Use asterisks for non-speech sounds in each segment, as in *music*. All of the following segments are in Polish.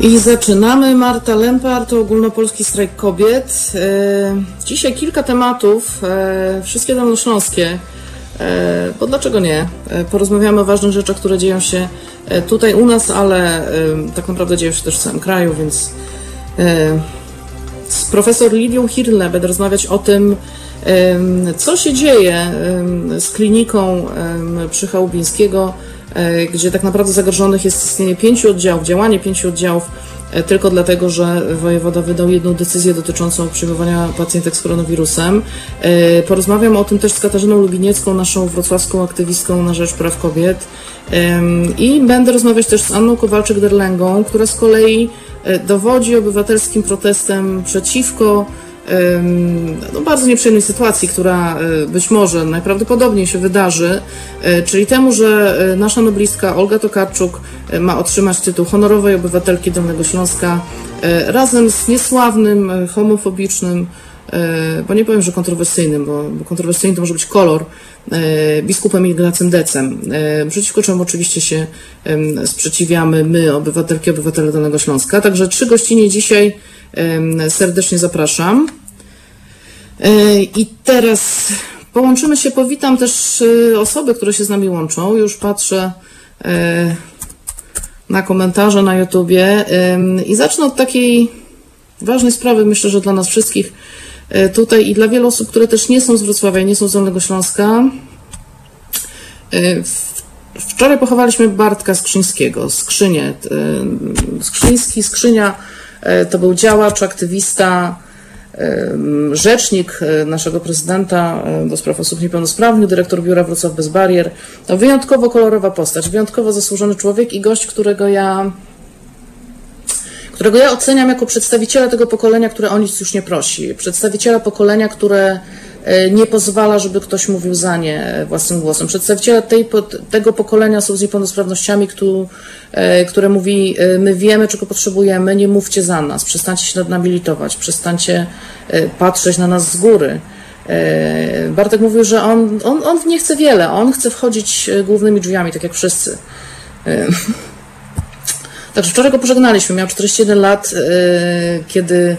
I zaczynamy. Marta Lempart, ogólnopolski strajk kobiet. E, dzisiaj kilka tematów, e, wszystkie dolnośląskie, e, bo dlaczego nie? Porozmawiamy o ważnych rzeczach, które dzieją się tutaj u nas, ale tak naprawdę dzieją się też w całym kraju, więc z profesor Lidią Hirle będę rozmawiać o tym, co się dzieje z kliniką przy Chałubińskiego, gdzie tak naprawdę zagrożonych jest istnienie pięciu oddziałów, działanie pięciu oddziałów, e, tylko dlatego, że wojewoda wydał jedną decyzję dotyczącą przyjmowania pacjentek z koronawirusem. E, porozmawiam o tym też z Katarzyną Lubiniecką, naszą wrocławską aktywistką na rzecz praw kobiet. I będę rozmawiać też z Anną Kowalczyk-Derlęgą, która z kolei dowodzi obywatelskim protestem przeciwko no, bardzo nieprzyjemnej sytuacji, która e, być może najprawdopodobniej się wydarzy, e, czyli temu, że e, nasza noblistka Olga Tokarczuk ma otrzymać tytuł honorowej obywatelki Dolnego Śląska razem z niesławnym, homofobicznym, bo nie powiem, że kontrowersyjnym, bo, bo kontrowersyjny to może być kolor, biskupem Ignacym Decem, przeciwko czemu oczywiście się sprzeciwiamy my, obywatelki, obywatele Dolnego Śląska. Także trzy gościnie dzisiaj serdecznie zapraszam. E, I teraz połączymy się, powitam też e, osoby, które się z nami łączą. Już patrzę e, na komentarze na YouTubie i zacznę od takiej ważnej sprawy, myślę, że dla nas wszystkich tutaj i dla wielu osób, które też nie są z Wrocławia, nie są z Dolnego Śląska. Wczoraj pochowaliśmy Bartka Skrzyńskiego, Skrzynię. Skrzyński, Skrzynia to był działacz, aktywista, rzecznik e, naszego prezydenta e, do spraw osób niepełnosprawnych, dyrektor biura Wrocław Bez Barier. To wyjątkowo kolorowa postać, wyjątkowo zasłużony człowiek i gość, którego ja którego ja oceniam jako przedstawiciela tego pokolenia, które o nic już nie prosi. Przedstawiciela pokolenia, które E, nie pozwala, żeby ktoś mówił za nie własnym głosem. Przedstawiciele tej, tego pokolenia są z niepełnosprawnościami, które, które mówi, e, my wiemy, czego potrzebujemy, nie mówcie za nas, przestańcie się nad nami litować, przestańcie e, patrzeć na nas z góry. Bartek mówił, że on, on, on nie chce wiele, on chce wchodzić głównymi drzwiami, tak jak wszyscy. *laughs* Także wczoraj go pożegnaliśmy, miał 41 lat, kiedy,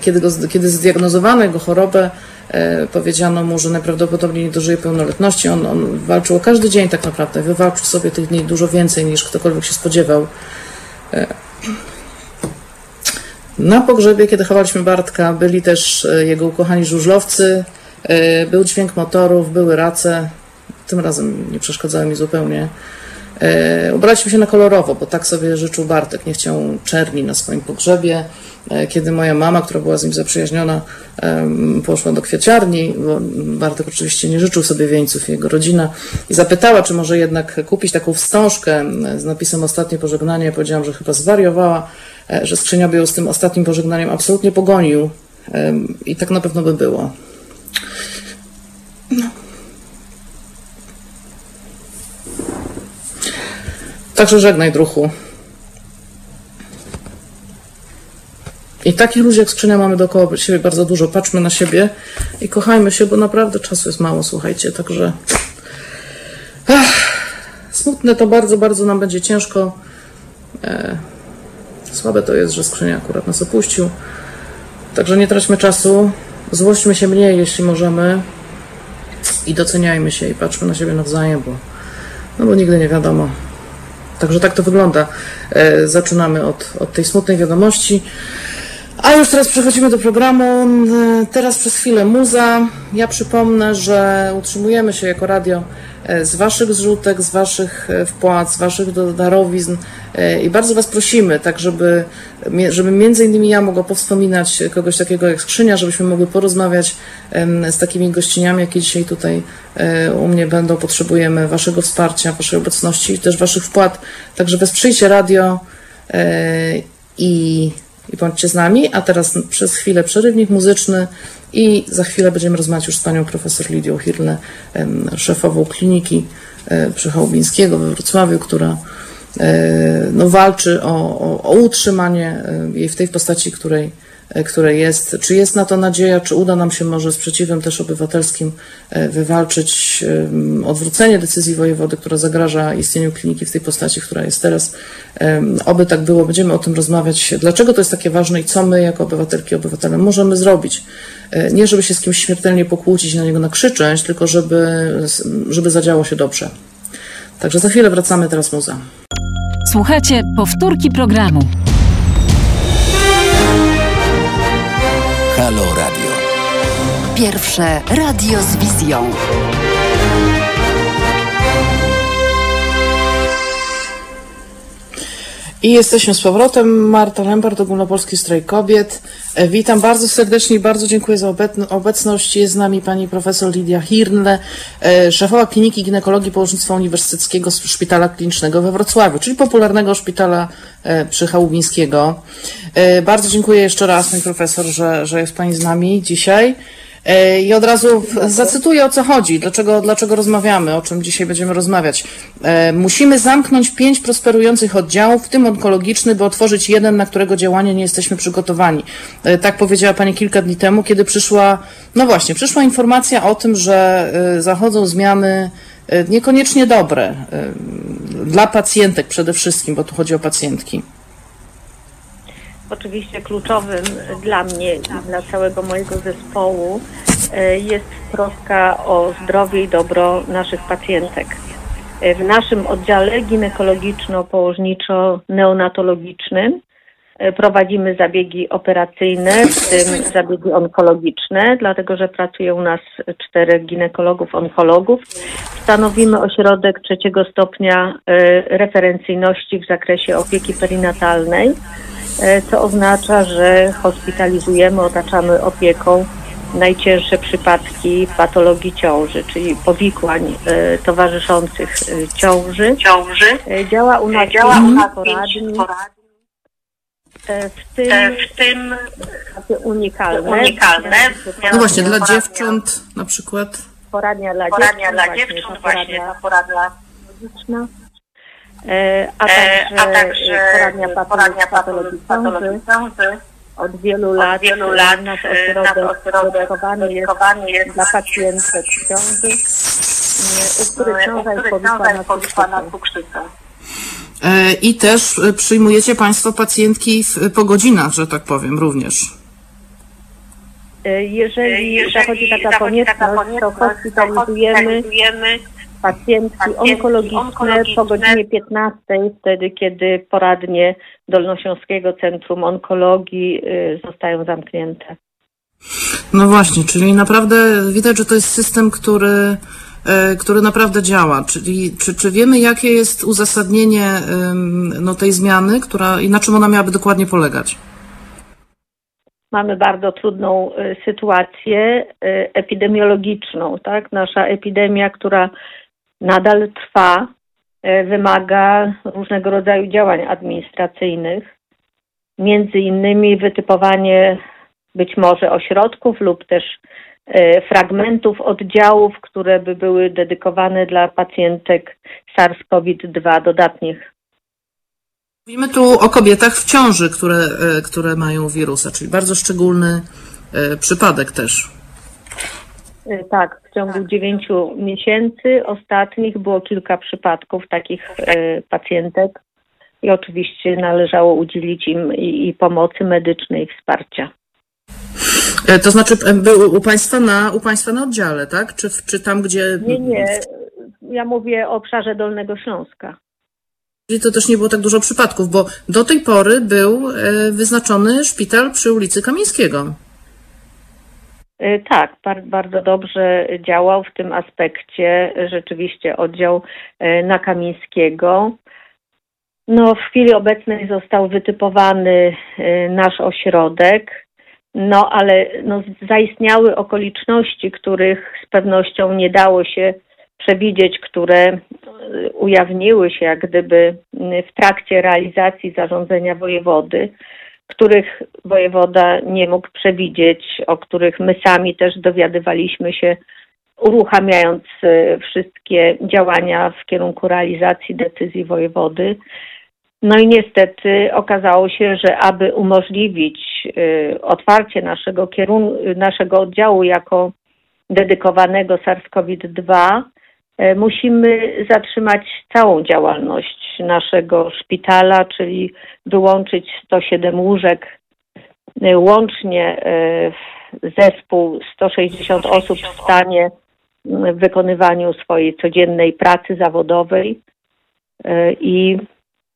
kiedy, go, kiedy zdiagnozowano jego chorobę, E, powiedziano mu, że najprawdopodobniej nie dożyje pełnoletności. On, on walczył o każdy dzień tak naprawdę. Wywalczył sobie tych dni dużo więcej niż ktokolwiek się spodziewał. E, na pogrzebie, kiedy chowaliśmy Bartka, byli też e, jego ukochani żużlowcy, był dźwięk motorów, były race. Tym razem nie przeszkadzały mi zupełnie. E, ubraliśmy się na kolorowo, bo tak sobie życzył Bartek. Nie chciał czerni na swoim pogrzebie. E, kiedy moja mama, która była z nim zaprzyjaźniona, poszła do kwieciarni, bo Bartek oczywiście nie życzył sobie wieńców, jego rodzina, i zapytała, czy może jednak kupić taką wstążkę z napisem Ostatnie pożegnanie. Ja powiedziałam, że chyba zwariowała, e, że skrzynia by ją z tym ostatnim pożegnaniem absolutnie pogonił. I tak na pewno by było. No. Także żegnaj, druhu. I takich ludzi jak skrzynia mamy dookoła siebie bardzo dużo. Patrzmy na siebie i kochajmy się, bo naprawdę czasu jest mało, słuchajcie. Także Ach, smutne to bardzo, bardzo nam będzie ciężko. E, słabe to jest, że skrzynia akurat nas opuścił. Także nie traćmy czasu. Złośćmy się mniej, jeśli możemy. I doceniajmy się i patrzmy na siebie nawzajem, bo, no bo nigdy nie wiadomo, Także tak to wygląda. E, zaczynamy od, od tej smutnej wiadomości. A już teraz przechodzimy do programu. E, teraz przez chwilę muza. Ja przypomnę, że utrzymujemy się jako radio z Waszych zrzutek, z Waszych e, wpłat, z Waszych darowizn e, i bardzo Was prosimy, tak żeby, żeby między innymi ja mogła powspominać kogoś takiego jak Skrzynia, żebyśmy mogli porozmawiać z takimi gościniami, jakie dzisiaj tutaj u mnie będą. Potrzebujemy Waszego wsparcia, Waszej obecności i też Waszych wpłat, także wesprzyjcie radio i, i bądźcie z nami, a teraz przez chwilę przerywnik muzyczny, i za chwilę będziemy rozmawiać już z panią profesor Lidią Hirle, szefową kliniki e, Przychałubińskiego we Wrocławiu, która e, no, walczy o, o, o utrzymanie e, jej w tej postaci, której które jest. Czy jest na to nadzieja, czy uda nam się może sprzeciwem też obywatelskim e, wywalczyć odwrócenie decyzji wojewody, która zagraża istnieniu kliniki w tej postaci, która jest teraz. Oby tak było, będziemy o tym rozmawiać. Dlaczego to jest takie ważne i co my jako obywatelki i obywatele możemy zrobić? E, Nie żeby się z kimś śmiertelnie pokłócić, na niego nakrzyczeć, tylko żeby, żeby zadziało się dobrze. Także za chwilę wracamy, teraz muza. Słuchajcie powtórki programu. Halo Radio. Pierwsze radio z wizją. I jesteśmy z powrotem. Marta Lempart, Ogólnopolski Strajk Kobiet. E, Witam bardzo serdecznie i bardzo dziękuję za obecn- obecność. Jest z nami pani profesor Lidia Hirnle, e, szefowa Kliniki Ginekologii Położnictwa Uniwersyteckiego Szpitala Klinicznego we Wrocławiu, czyli popularnego szpitala e, Przychałubińskiego. E, Bardzo dziękuję jeszcze raz pani profesor, że, że jest pani z nami dzisiaj. E, I od razu zacytuję o co chodzi, dlaczego, dlaczego rozmawiamy, o czym dzisiaj będziemy rozmawiać. E, Musimy zamknąć pięć prosperujących oddziałów, w tym onkologiczny, by otworzyć jeden, na którego działanie nie jesteśmy przygotowani. E, Tak powiedziała Pani kilka dni temu, kiedy przyszła, no właśnie, przyszła informacja o tym, że zachodzą zmiany niekoniecznie dobre dla pacjentek przede wszystkim, bo tu chodzi o pacjentki. Oczywiście kluczowym dla mnie i dla całego mojego zespołu e, jest troska o zdrowie i dobro naszych pacjentek. E, W naszym oddziale ginekologiczno-położniczo-neonatologicznym e, prowadzimy zabiegi operacyjne, w tym zabiegi onkologiczne, dlatego że pracuje u nas czterech ginekologów, onkologów. Stanowimy ośrodek trzeciego stopnia referencyjności w zakresie opieki perinatalnej co oznacza, że hospitalizujemy, otaczamy opieką najcięższe przypadki patologii ciąży, czyli powikłań e, towarzyszących e, ciąży. ciąży. E, Działa u nas Działa u nas poradni, e, w tym e, w tym unikalne. unikalne. No właśnie, dla Poradnia- dziewcząt na przykład. Poradnia dla Poradnia dla dziewcząt, dziewcząt, ta właśnie poradnia ta poradnia, medyczna. E, A e, także, a także poradnia patologii patologii. Od wielu Od lat, wielu e, lat nasz ośrodek dedykowany jest jest dla pacjentek w ciąży, u których ciąża jest cukrzycą. cukrzycą. E, I też przyjmujecie Państwo pacjentki w, po godzinach, że tak powiem, również. Jeżeli, Jeżeli zachodzi taka zachodzi konieczność, taka to konieczność, to hospitalizujemy hospitalizujemy pacjentki pacjentki onkologiczne po onkologiczne. godzinie 15, wtedy kiedy poradnie Dolnośląskiego Centrum Onkologii y, zostają zamknięte. No właśnie, czyli naprawdę widać, że to jest system, który, e, który naprawdę działa. Czyli czy, czy wiemy, jakie jest uzasadnienie no, tej zmiany, która i na czym ona miałaby dokładnie polegać? Mamy bardzo trudną y, sytuację y, epidemiologiczną, tak? Nasza epidemia, która nadal trwa, y, wymaga różnego rodzaju działań administracyjnych, między innymi wytypowanie być może ośrodków lub też y, fragmentów oddziałów, które by były dedykowane dla pacjentek SARS-CoV-2 dodatnich Mówimy tu o kobietach w ciąży, które, e, które mają wirusa, czyli bardzo szczególny e, przypadek też. Y, Tak, w ciągu dziewięciu miesięcy ostatnich było kilka przypadków takich y, pacjentek i oczywiście należało udzielić im i, i pomocy medycznej, i wsparcia. E, To znaczy e, był u Państwa na, u państwa na oddziale, tak? Czy, czy tam, gdzie... Nie, nie, ja mówię o obszarze Dolnego Śląska. Czyli to też nie było tak dużo przypadków, bo do tej pory był e, wyznaczony szpital przy ulicy Kamińskiego. Y, Tak, bar- bardzo dobrze działał w tym aspekcie rzeczywiście oddział y, na Kamińskiego. No, w chwili obecnej został wytypowany y, nasz ośrodek, no ale no, zaistniały okoliczności, których z pewnością nie dało się przewidzieć, które ujawniły się jak gdyby w trakcie realizacji zarządzenia wojewody których wojewoda nie mógł przewidzieć, o których my sami też dowiadywaliśmy się, uruchamiając e, wszystkie działania w kierunku realizacji decyzji wojewody. No i niestety okazało się, że aby umożliwić y, otwarcie naszego kierunku, naszego oddziału jako dedykowanego SARS-CoV-2, y, musimy zatrzymać całą działalność naszego szpitala, czyli wyłączyć 107 łóżek, y, łącznie zespół 160 osób w stanie w wykonywaniu swojej codziennej pracy zawodowej i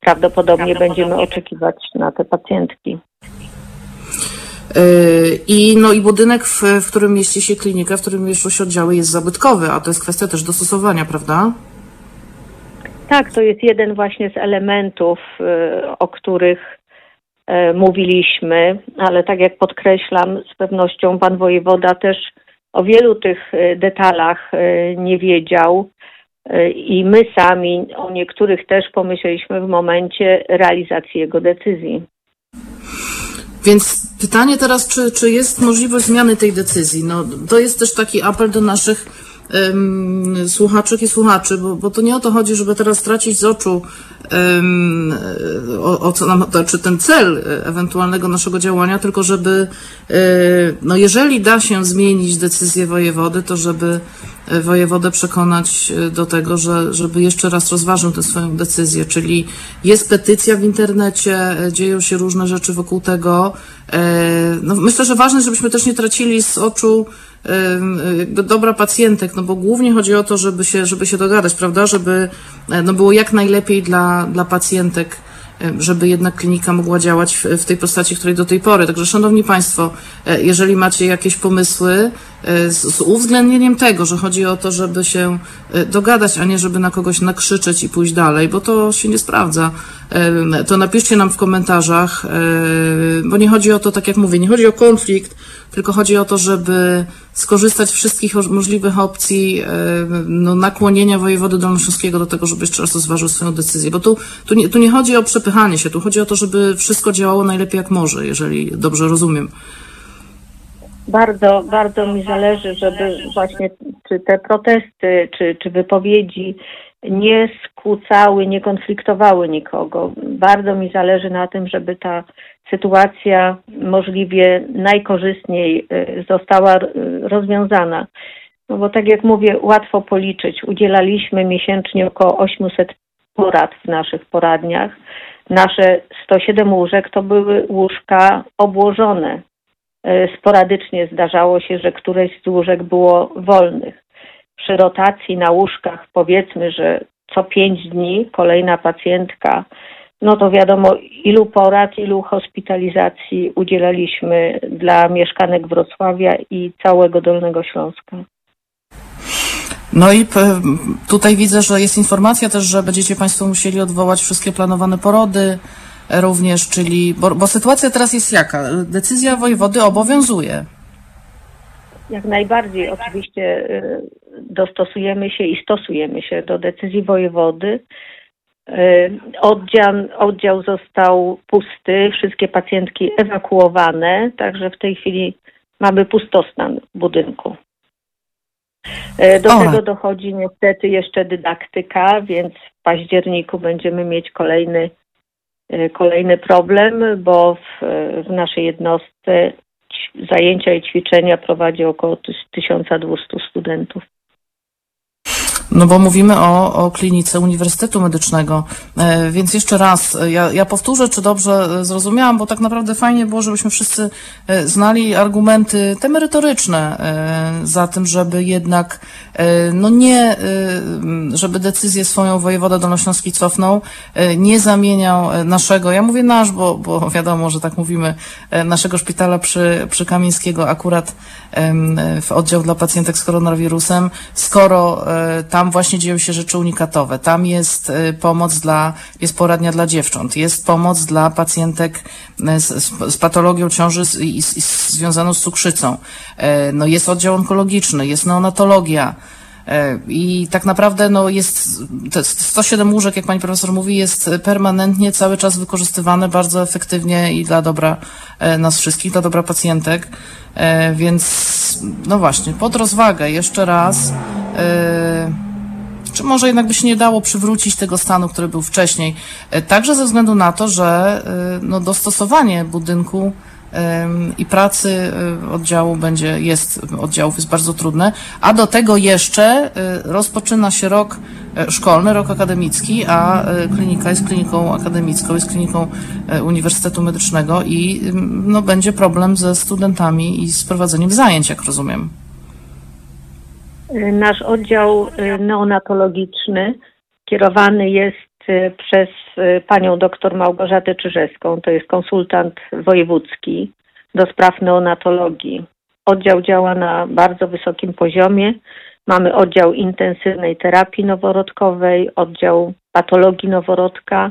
prawdopodobnie będziemy oczekiwać na te pacjentki. Yy, I, no, I budynek, w, w którym mieści się klinika, w którym mieszczą się oddziały, jest zabytkowy, a to jest kwestia też dostosowania, prawda? Tak, to jest jeden właśnie z elementów, yy, o których yy, mówiliśmy, ale tak jak podkreślam, z pewnością pan wojewoda też o wielu tych detalach nie wiedział i my sami o niektórych też pomyśleliśmy w momencie realizacji jego decyzji. Więc pytanie teraz, czy, czy jest możliwość zmiany tej decyzji? No, to jest też taki apel do naszych um, i słuchaczy, bo, bo to nie o to chodzi, żeby teraz stracić z oczu um, o, o, co nam, to, czy ten cel ewentualnego naszego działania, tylko żeby, no jeżeli da się zmienić decyzję wojewody, to żeby wojewodę przekonać do tego, że, żeby jeszcze raz rozważył tę swoją decyzję, czyli jest petycja w internecie, dzieją się różne rzeczy wokół tego. No, myślę, że ważne, żebyśmy też nie tracili z oczu dobra pacjentek, no bo głównie chodzi o to, żeby się, żeby się dogadać, prawda, żeby e, no było jak najlepiej dla, dla pacjentek, żeby jednak klinika mogła działać w, w tej postaci, której do tej pory. Także Szanowni Państwo, e, jeżeli macie jakieś pomysły e, z, z uwzględnieniem tego, że chodzi o to, żeby się dogadać, a nie żeby na kogoś nakrzyczeć i pójść dalej, bo to się nie sprawdza, to napiszcie nam w komentarzach, bo nie chodzi o to, tak jak mówię, nie chodzi o konflikt, tylko chodzi o to, żeby skorzystać wszystkich możliwych opcji e, no, nakłonienia wojewody dolnośląskiego do tego, żeby jeszcze raz rozważył swoją decyzję. Bo tu, tu, nie, tu nie chodzi o przepychanie się, tu chodzi o to, żeby wszystko działało najlepiej jak może, jeżeli dobrze rozumiem. Bardzo, bardzo mi zależy, żeby właśnie czy te protesty, czy, czy wypowiedzi nie skłócały, nie konfliktowały nikogo. Bardzo mi zależy na tym, żeby ta sytuacja możliwie najkorzystniej y, została y, rozwiązana. No bo tak jak mówię, łatwo policzyć. Udzielaliśmy miesięcznie około 800 porad w naszych poradniach. Nasze 107 łóżek to były łóżka obłożone. Y, sporadycznie zdarzało się, że któreś z łóżek było wolnych. Przy rotacji na łóżkach powiedzmy, że co 5 dni kolejna pacjentka no to wiadomo, ilu porad, ilu hospitalizacji udzielaliśmy dla mieszkanek Wrocławia i całego Dolnego Śląska. No i tutaj widzę, że jest informacja też, że będziecie Państwo musieli odwołać wszystkie planowane porody również, czyli, bo, bo sytuacja teraz jest jaka? Decyzja wojewody obowiązuje. Jak najbardziej oczywiście y, dostosujemy się i stosujemy się do decyzji wojewody. Y, oddział, oddział został pusty, wszystkie pacjentki ewakuowane, także w tej chwili mamy pustostan w budynku. Y, do tego dochodzi niestety jeszcze dydaktyka, więc w październiku będziemy mieć kolejny, kolejny problem, bo w, w naszej jednostce zajęcia i ćwiczenia prowadzi około 1200 studentów. No bo mówimy o, o klinice Uniwersytetu Medycznego, e, więc jeszcze raz, e, ja, ja powtórzę, czy dobrze e, zrozumiałam, bo tak naprawdę fajnie było, żebyśmy wszyscy znali argumenty te merytoryczne za tym, żeby jednak, no nie, żeby decyzję swoją wojewoda Dolnośląski cofnął, nie zamieniał naszego, ja mówię nasz, bo, bo *laughs* wiadomo, że tak mówimy, naszego szpitala przy, przy Kamińskiego akurat w oddział dla pacjentek z koronawirusem, skoro tam właśnie dzieją się rzeczy unikatowe. Tam jest y, pomoc dla, jest poradnia dla dziewcząt, jest pomoc dla pacjentek y, z, z patologią ciąży i, związaną z cukrzycą. Y, no jest oddział onkologiczny, jest neonatologia. I tak naprawdę no jest 107 łóżek, jak pani profesor mówi, jest permanentnie cały czas wykorzystywane bardzo efektywnie i dla dobra nas wszystkich, dla dobra pacjentek. Więc no właśnie, pod rozwagę jeszcze raz. Czy może jednak by się nie dało przywrócić tego stanu, który był wcześniej? E, także ze względu na to, że e, no, dostosowanie budynku i pracy oddziału będzie, jest, oddziałów jest bardzo trudne, a do tego jeszcze rozpoczyna się rok szkolny, rok akademicki, a klinika jest kliniką akademicką, jest kliniką Uniwersytetu Medycznego i no, będzie problem ze studentami i z prowadzeniem zajęć, jak rozumiem. Nasz oddział neonatologiczny kierowany jest Y, przez y, panią doktor Małgorzatę Czyżewską, to jest konsultant wojewódzki do spraw neonatologii. Oddział działa na bardzo wysokim poziomie. Mamy oddział intensywnej terapii noworodkowej, oddział patologii noworodka.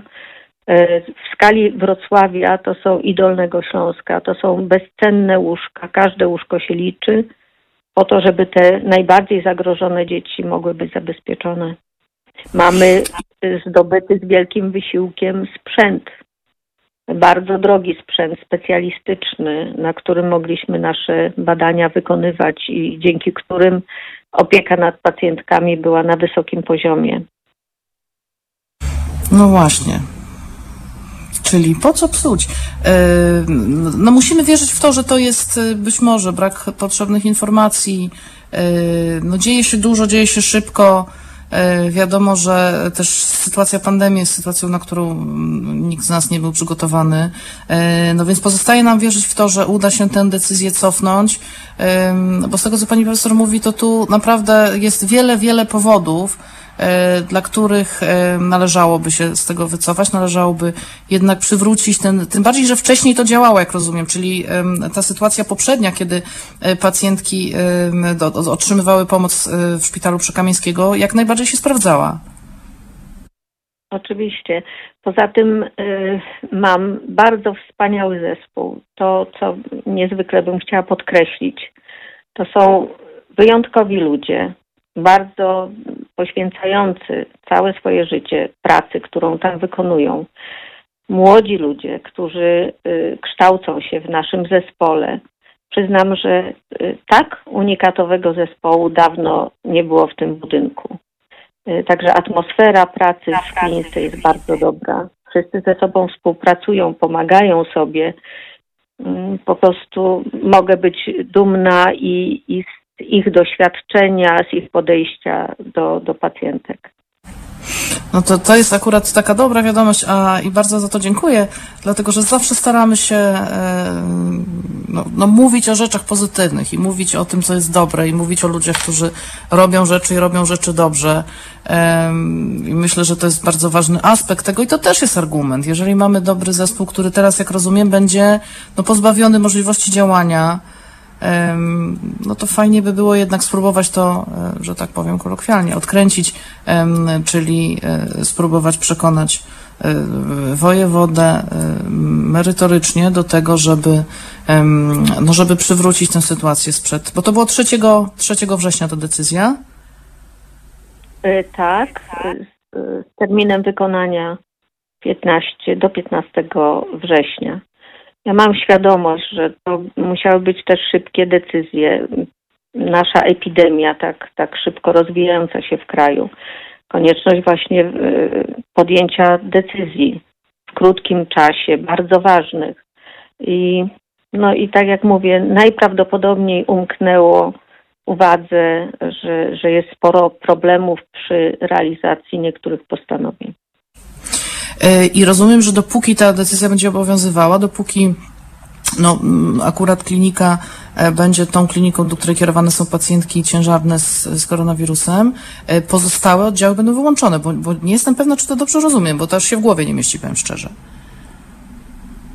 Y, w skali Wrocławia to są i Dolnego Śląska, to są bezcenne łóżka. Każde łóżko się liczy po to, żeby te najbardziej zagrożone dzieci mogły być zabezpieczone. Mamy zdobyty z wielkim wysiłkiem sprzęt. Bardzo drogi sprzęt specjalistyczny, na którym mogliśmy nasze badania wykonywać i dzięki którym opieka nad pacjentkami była na wysokim poziomie. No właśnie. Czyli po co psuć? E, no musimy wierzyć w to, że to jest e, być może brak potrzebnych informacji. E, no dzieje się dużo, dzieje się szybko. Wiadomo, że też sytuacja pandemii jest sytuacją, na którą nikt z nas nie był przygotowany. No więc pozostaje nam wierzyć w to, że uda się tę decyzję cofnąć, bo z tego, co pani profesor mówi, to tu naprawdę jest wiele, wiele powodów, dla których e, należałoby się z tego wycofać, należałoby jednak przywrócić ten, tym bardziej, że wcześniej to działało, jak rozumiem, czyli ta sytuacja poprzednia, kiedy e, pacjentki otrzymywały pomoc w szpitalu Przekamińskiego, jak najbardziej się sprawdzała. Oczywiście. Poza tym mam bardzo wspaniały zespół. To, co niezwykle bym chciała podkreślić, to są wyjątkowi ludzie, bardzo poświęcający całe swoje życie pracy, którą tam wykonują. Młodzi ludzie, którzy y, kształcą się w naszym zespole. Przyznam, że y, tak unikatowego zespołu dawno nie było w tym budynku. Y, także atmosfera pracy w klinice jest bardzo dobra. Wszyscy ze sobą współpracują, pomagają sobie. Mm, po prostu mogę być dumna i, i z ich doświadczenia, z ich podejścia do, do pacjentek. No to, to jest akurat taka dobra wiadomość, a i bardzo za to dziękuję, dlatego że zawsze staramy się e, no, no, mówić o rzeczach pozytywnych i mówić o tym, co jest dobre i mówić o ludziach, którzy robią rzeczy i robią rzeczy dobrze. E, myślę, że to jest bardzo ważny aspekt tego i to też jest argument. Jeżeli mamy dobry zespół, który teraz, jak rozumiem, będzie no, pozbawiony możliwości działania, no to fajnie by było jednak spróbować to, e, że tak powiem kolokwialnie, odkręcić, czyli e, spróbować przekonać e, wojewodę merytorycznie do tego, żeby, no żeby przywrócić tę sytuację sprzed, bo to było 3, 3 września ta decyzja? Tak, z terminem wykonania 15 do 15 września. Ja mam świadomość, że to musiały być też szybkie decyzje. Nasza epidemia, tak, tak szybko rozwijająca się w kraju, konieczność właśnie e, podjęcia decyzji w krótkim czasie, bardzo ważnych. I, no i tak jak mówię, najprawdopodobniej umknęło uwadze, że, że jest sporo problemów przy realizacji niektórych postanowień. E, I rozumiem, że dopóki ta decyzja będzie obowiązywała, dopóki no, mm, akurat klinika e, będzie tą kliniką, do której kierowane są pacjentki ciężarne z, z koronawirusem, e, pozostałe oddziały będą wyłączone, bo, bo, nie jestem pewna, czy to dobrze rozumiem, bo to aż się w głowie nie mieści, powiem szczerze.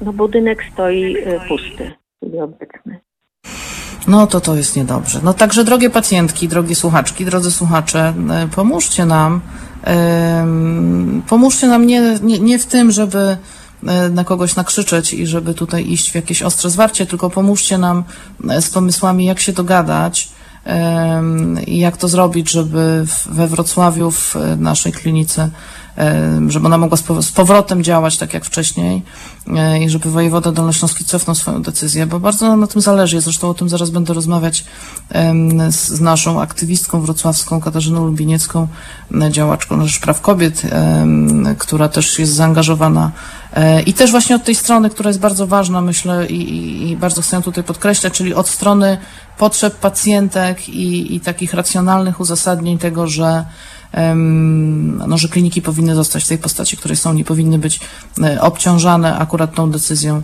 No budynek stoi pusty, obecny. No to to jest niedobrze. No także drogie pacjentki, drogie słuchaczki, drodzy słuchacze, pomóżcie nam Pomóżcie nam nie, nie, nie w tym, żeby e, na kogoś nakrzyczeć i żeby tutaj iść w jakieś ostre zwarcie, tylko pomóżcie nam e, z pomysłami, jak się dogadać i jak to zrobić, żeby we Wrocławiu, w naszej klinice żeby ona mogła z powrotem działać tak jak wcześniej i żeby wojewoda dolnośląski cofnął swoją decyzję, bo bardzo na tym zależy. Zresztą o tym zaraz będę rozmawiać z naszą aktywistką wrocławską Katarzyną Lubiniecką, działaczką na rzecz praw kobiet, która też jest zaangażowana i też właśnie od tej strony, która jest bardzo ważna, myślę, i, i, bardzo chcę tutaj podkreślać, czyli od strony potrzeb pacjentek i, i takich racjonalnych uzasadnień tego, że no, że kliniki powinny zostać w tej postaci, której są, nie powinny być e, obciążane akurat tą decyzją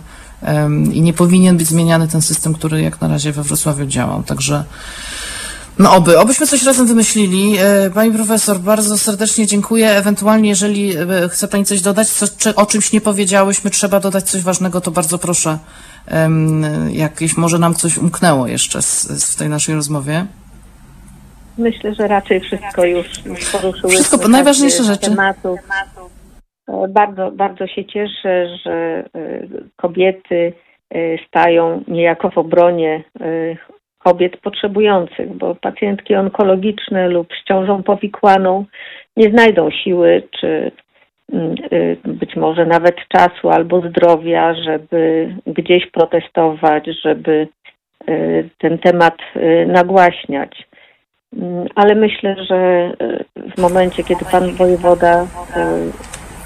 i nie powinien być zmieniany ten system, który jak na razie we Wrocławiu działał. Także no oby, obyśmy coś razem wymyślili. E, pani profesor, bardzo serdecznie dziękuję. Ewentualnie, jeżeli e, chce Pani coś dodać, co, czy o czymś nie powiedziałyśmy, trzeba dodać coś ważnego, to bardzo proszę. Jakieś może nam coś umknęło jeszcze z, w tej naszej rozmowie. Myślę, że raczej wszystko już, już poruszyłyśmy. Wszystko, najważniejsze rzeczy. Tematów. E, bardzo, bardzo się cieszę, że e, kobiety e, stają niejako w obronie kobiet potrzebujących, bo pacjentki onkologiczne lub z ciążą powikłaną nie znajdą siły czy mm, być może nawet czasu albo zdrowia, żeby gdzieś protestować, żeby ten temat nagłaśniać. Mm, ale myślę, że e, w momencie, kiedy pan wojewoda e,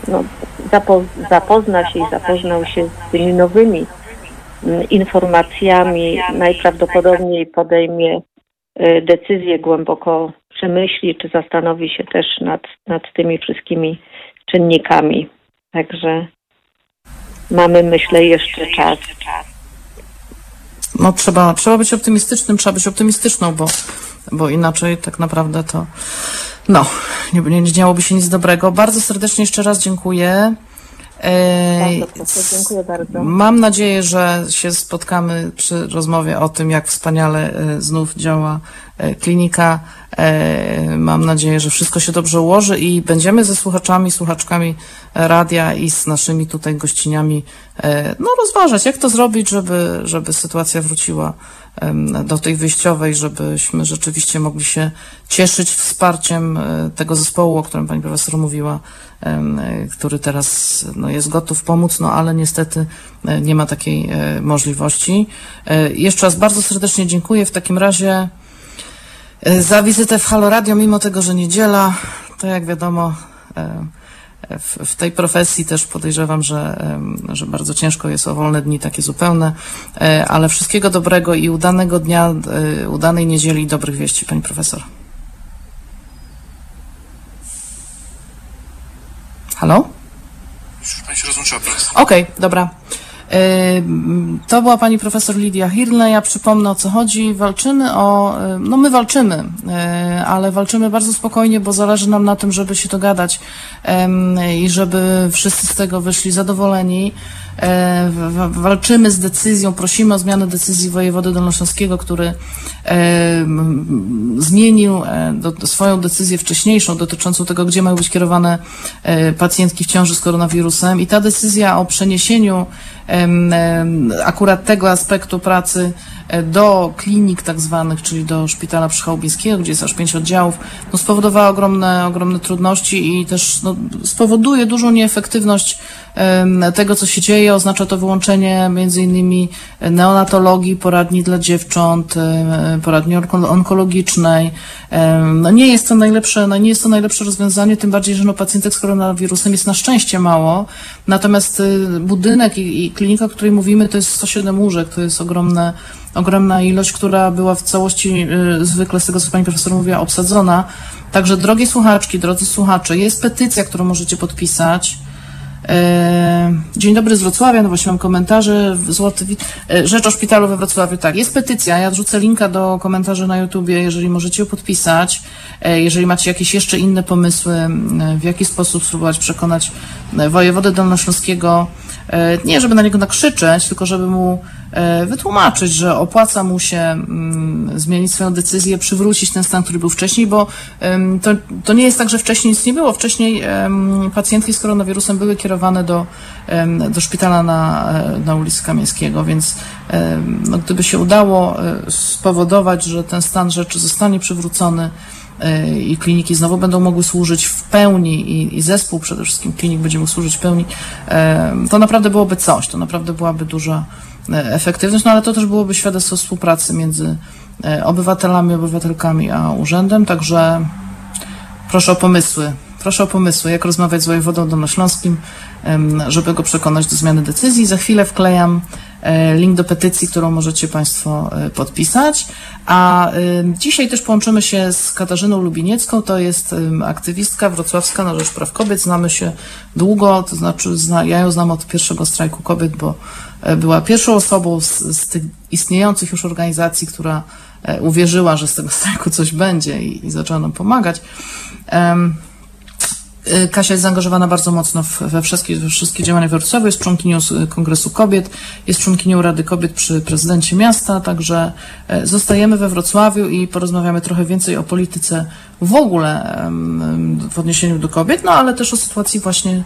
no, zapo zapozna się i zapoznał się z tymi nowymi mm, informacjami, najprawdopodobniej podejmie e, decyzję, głęboko przemyśli, czy zastanowi się też nad, nad tymi wszystkimi czynnikami. Także mamy, myślę, jeszcze czas. No trzeba, trzeba być optymistycznym, trzeba być optymistyczną, bo bo inaczej tak naprawdę to no, nie, nie działoby się nic dobrego. Bardzo serdecznie jeszcze raz dziękuję. Bardzo dziękuję bardzo. Mam nadzieję, że się spotkamy przy rozmowie o tym, jak wspaniale e, znów działa e, klinika. E, mam nadzieję, że wszystko się dobrze ułoży i będziemy ze słuchaczami, słuchaczkami radia i z naszymi tutaj gościniami no, rozważać, jak to zrobić, żeby, żeby sytuacja wróciła do tej wyjściowej, żebyśmy rzeczywiście mogli się cieszyć wsparciem tego zespołu, o którym pani profesor mówiła, który teraz no, jest gotów pomóc, no ale niestety e, nie ma takiej e, możliwości. E, jeszcze raz bardzo serdecznie dziękuję w takim razie za wizytę w Halo Radio, mimo tego, że niedziela, to jak wiadomo w, w, tej profesji też podejrzewam, że, że bardzo ciężko jest o wolne dni takie zupełne, ale wszystkiego dobrego i udanego dnia, udanej niedzieli i dobrych wieści, pani profesor. Halo? Już pani się rozłączyła teraz. Okej, dobra. E, to była pani profesor Lidia Hirle. Ja przypomnę o co chodzi. Walczymy o, e, no my walczymy, e, ale walczymy bardzo spokojnie, bo zależy nam na tym, żeby się dogadać i żeby wszyscy z tego wyszli zadowoleni. E, walczymy z decyzją, prosimy o zmianę decyzji wojewody dolnośląskiego, który e, zmienił e, swoją decyzję wcześniejszą dotyczącą tego, gdzie mają być kierowane pacjentki w ciąży z koronawirusem. I ta decyzja o przeniesieniu akurat tego aspektu pracy do klinik tak zwanych, czyli do szpitala przychałubińskiego, gdzie jest aż pięć oddziałów, no spowodowała ogromne, ogromne trudności i też no, spowoduje dużą nieefektywność tego, co się dzieje. Oznacza to wyłączenie między innymi neonatologii, poradni dla dziewcząt, poradni onkologicznej. No nie jest to najlepsze, no nie jest to najlepsze rozwiązanie, tym bardziej, że no pacjentek z koronawirusem jest na szczęście mało. Natomiast y, budynek i, i klinika, o której mówimy, to jest 107 łóżek, to jest ogromne ogromna ilość, która była w całości y, zwykle, z tego co pani profesor mówiła, obsadzona. Także drogie słuchaczki, drodzy słuchacze, jest petycja, którą możecie podpisać. E, dzień dobry z Wrocławia, no właśnie mam komentarze. Złoty, e, rzecz o szpitalu we Wrocławiu, tak. Jest petycja, ja wrzucę linka do komentarzy na YouTubie, jeżeli możecie ją podpisać. E, jeżeli macie jakieś jeszcze inne pomysły, w jaki sposób spróbować przekonać wojewodę dolnośląskiego, nie żeby na niego nakrzyczeć, tylko żeby mu E, wytłumaczyć, że opłaca mu się mm, zmienić swoją decyzję, przywrócić ten stan, który był wcześniej, bo to, to nie jest tak, że wcześniej nic nie było. Wcześniej pacjentki z koronawirusem były kierowane do, do szpitala na, e, na ulicy Kamieńskiego, więc no, gdyby się udało e, spowodować, że ten stan rzeczy zostanie przywrócony, i kliniki znowu będą mogły służyć w pełni i, i zespół przede wszystkim klinik będzie mógł służyć w pełni, to naprawdę byłoby coś, to naprawdę byłaby duża efektywność, no ale to też byłoby świadectwo współpracy między obywatelami, obywatelkami a urzędem, także proszę o pomysły, proszę o pomysły, jak rozmawiać z wojewodą dolnośląskim, żeby go przekonać do zmiany decyzji. Za chwilę wklejam e, link do petycji, którą możecie Państwo e, podpisać. A dzisiaj też połączymy się z Katarzyną Lubiniecką, to jest aktywistka wrocławska na rzecz praw kobiet. Znamy się długo, to znaczy ja ją znam od pierwszego strajku kobiet, bo e, była pierwszą osobą z, z tych istniejących już organizacji, która uwierzyła, że z tego strajku coś będzie i, i zaczęła nam pomagać. Kasia jest zaangażowana bardzo mocno we wszystkie, we wszystkie działania w Wrocławiu, jest członkinią Kongresu Kobiet, jest członkinią Rady Kobiet przy prezydencie miasta, także e, zostajemy we Wrocławiu i porozmawiamy trochę więcej o polityce w ogóle w odniesieniu do kobiet, no ale też o sytuacji właśnie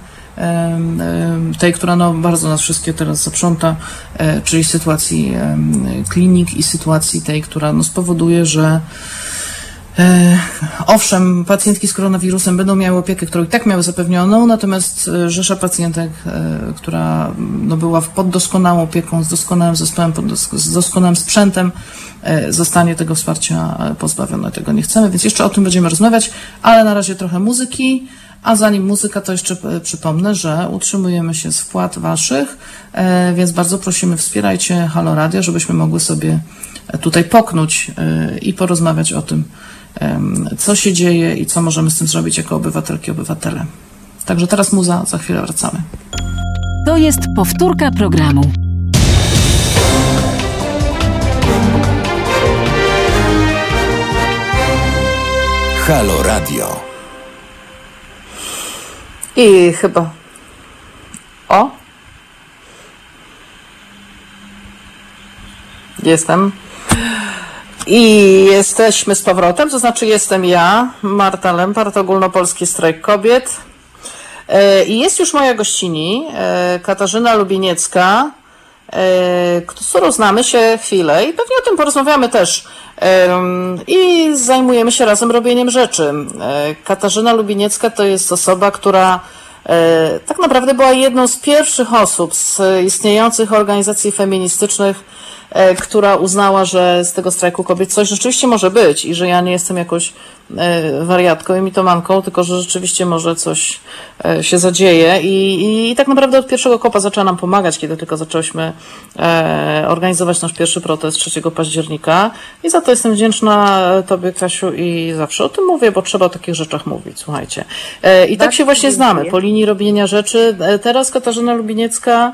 tej, która no, bardzo nas wszystkie teraz zaprząta, e, czyli sytuacji klinik i sytuacji tej, która no, spowoduje, że owszem, pacjentki z koronawirusem będą miały opiekę, którą i tak miały zapewnioną, natomiast e, rzesza pacjentek, e, która no, była pod doskonałą opieką, z doskonałym zespołem, z doskonałym sprzętem, zostanie tego wsparcia pozbawiona. Tego nie chcemy, więc jeszcze o tym będziemy rozmawiać, ale na razie trochę muzyki. A zanim muzyka, to jeszcze przypomnę, że utrzymujemy się z wpłat Waszych, więc bardzo prosimy, wspierajcie Halo Radio, żebyśmy mogły sobie tutaj poknąć i porozmawiać o tym, co się dzieje i co możemy z tym zrobić jako obywatelki, obywatele. Także teraz muza, za chwilę wracamy. To jest powtórka programu. Halo Radio. I chyba. O! Jestem. I jesteśmy z powrotem, to znaczy jestem ja, Marta Lempart, Ogólnopolski Strajk Kobiet. E, I jest już moja gościni, e, Katarzyna Lubiniecka, e, z którą znamy się chwilę i pewnie o tym porozmawiamy też. I zajmujemy się razem robieniem rzeczy. Katarzyna Lubiniecka to jest osoba, która tak naprawdę była jedną z pierwszych osób z istniejących organizacji feministycznych, która uznała, że z tego strajku kobiet coś rzeczywiście może być i że ja nie jestem jakoś e, wariatką i mitomanką, tylko że rzeczywiście może coś e, się zadzieje i, i tak naprawdę od pierwszego kopa zaczęła nam pomagać, kiedy tylko zaczęłyśmy organizować nasz pierwszy protest 3 października i za to jestem wdzięczna Tobie, Kasiu, i zawsze o tym mówię, bo trzeba o takich rzeczach mówić, słuchajcie. I tak się właśnie znamy, po linii robienia rzeczy. Teraz Katarzyna Lubiniecka,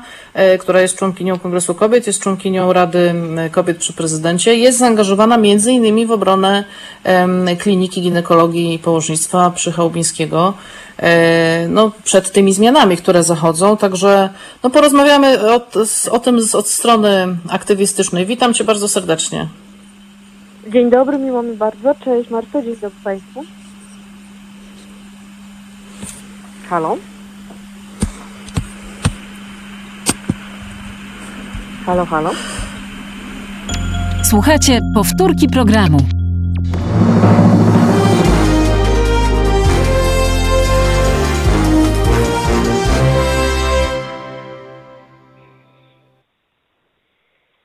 która jest członkinią Kongresu Kobiet, jest członkinią Rady Kobiet przy Prezydencie jest zaangażowana innymi w obronę kliniki ginekologii i położnictwa przy Chałubińskiego e, no, przed tymi zmianami, które zachodzą. Także no, porozmawiamy o, o tym z, od strony aktywistycznej. Witam Cię bardzo serdecznie. Dzień dobry, miło mi bardzo. Cześć Marto, dzień dobry Państwu. Halo? Halo, halo? Słuchajcie powtórki programu.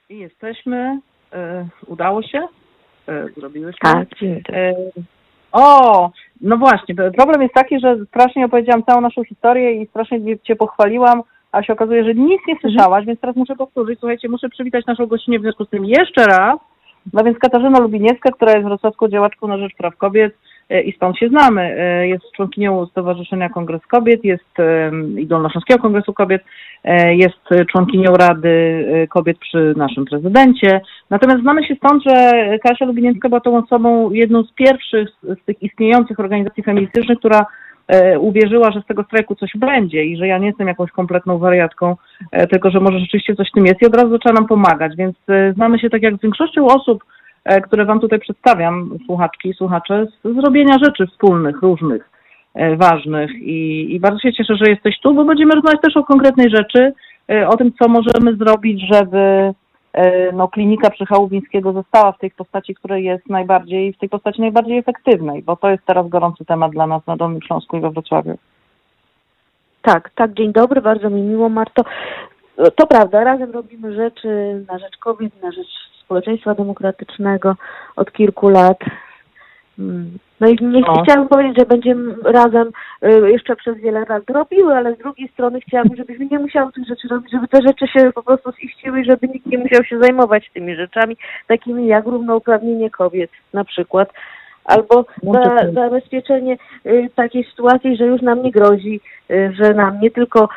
I jesteśmy. E, udało się? E, zrobiłyśmy? Tak, dzień e, O, no właśnie. Problem jest taki, że strasznie opowiedziałam całą naszą historię i strasznie Cię pochwaliłam, a się okazuje, że nic nie słyszałaś, więc teraz muszę powtórzyć. Słuchajcie, muszę przywitać naszą gościnę w związku z tym jeszcze raz. No więc Katarzyna Lubiniecka, która jest wrocławską działaczką na rzecz praw kobiet e, i stąd się znamy. E, jest członkinią Stowarzyszenia Kongres Kobiet, jest i Dolnośląskiego Kongresu Kobiet, e, jest członkinią Rady Kobiet przy naszym prezydencie. Natomiast znamy się stąd, że Kasia Lubiniecka była tą osobą, jedną z pierwszych z tych istniejących organizacji feministycznych, która uwierzyła, że z tego strajku coś będzie i że ja nie jestem jakąś kompletną wariatką, e, tylko że może rzeczywiście coś w tym jest i od razu zaczęła nam pomagać, więc e, znamy się tak jak z większością osób, które Wam tutaj przedstawiam, słuchaczki i słuchacze, z zrobienia rzeczy wspólnych, różnych, ważnych. I, i bardzo się cieszę, że jesteś tu, bo będziemy rozmawiać też o konkretnej rzeczy, o tym, co możemy zrobić, żeby e, no, klinika przy Chałubińskiego została w tej postaci, której jest najbardziej, w tej postaci najbardziej efektywnej, bo to jest teraz gorący temat dla nas na Dolnym Śląsku i we Wrocławiu. Tak, tak, dzień dobry, bardzo mi miło, Marto. To prawda, razem robimy rzeczy na rzecz kobiet, na rzecz społeczeństwa demokratycznego od kilku lat. Mm. No i nie No. chciałabym powiedzieć, że będziemy razem y, jeszcze przez wiele lat robiły, ale z drugiej strony chciałabym, żebyśmy nie musiały tych rzeczy robić, żeby te rzeczy się po prostu ziściły i żeby nikt nie musiał się zajmować tymi rzeczami, takimi jak równouprawnienie kobiet na przykład. Albo za, to- zabezpieczenie y, takiej sytuacji, że już nam nie grozi, y, że nam nie tylko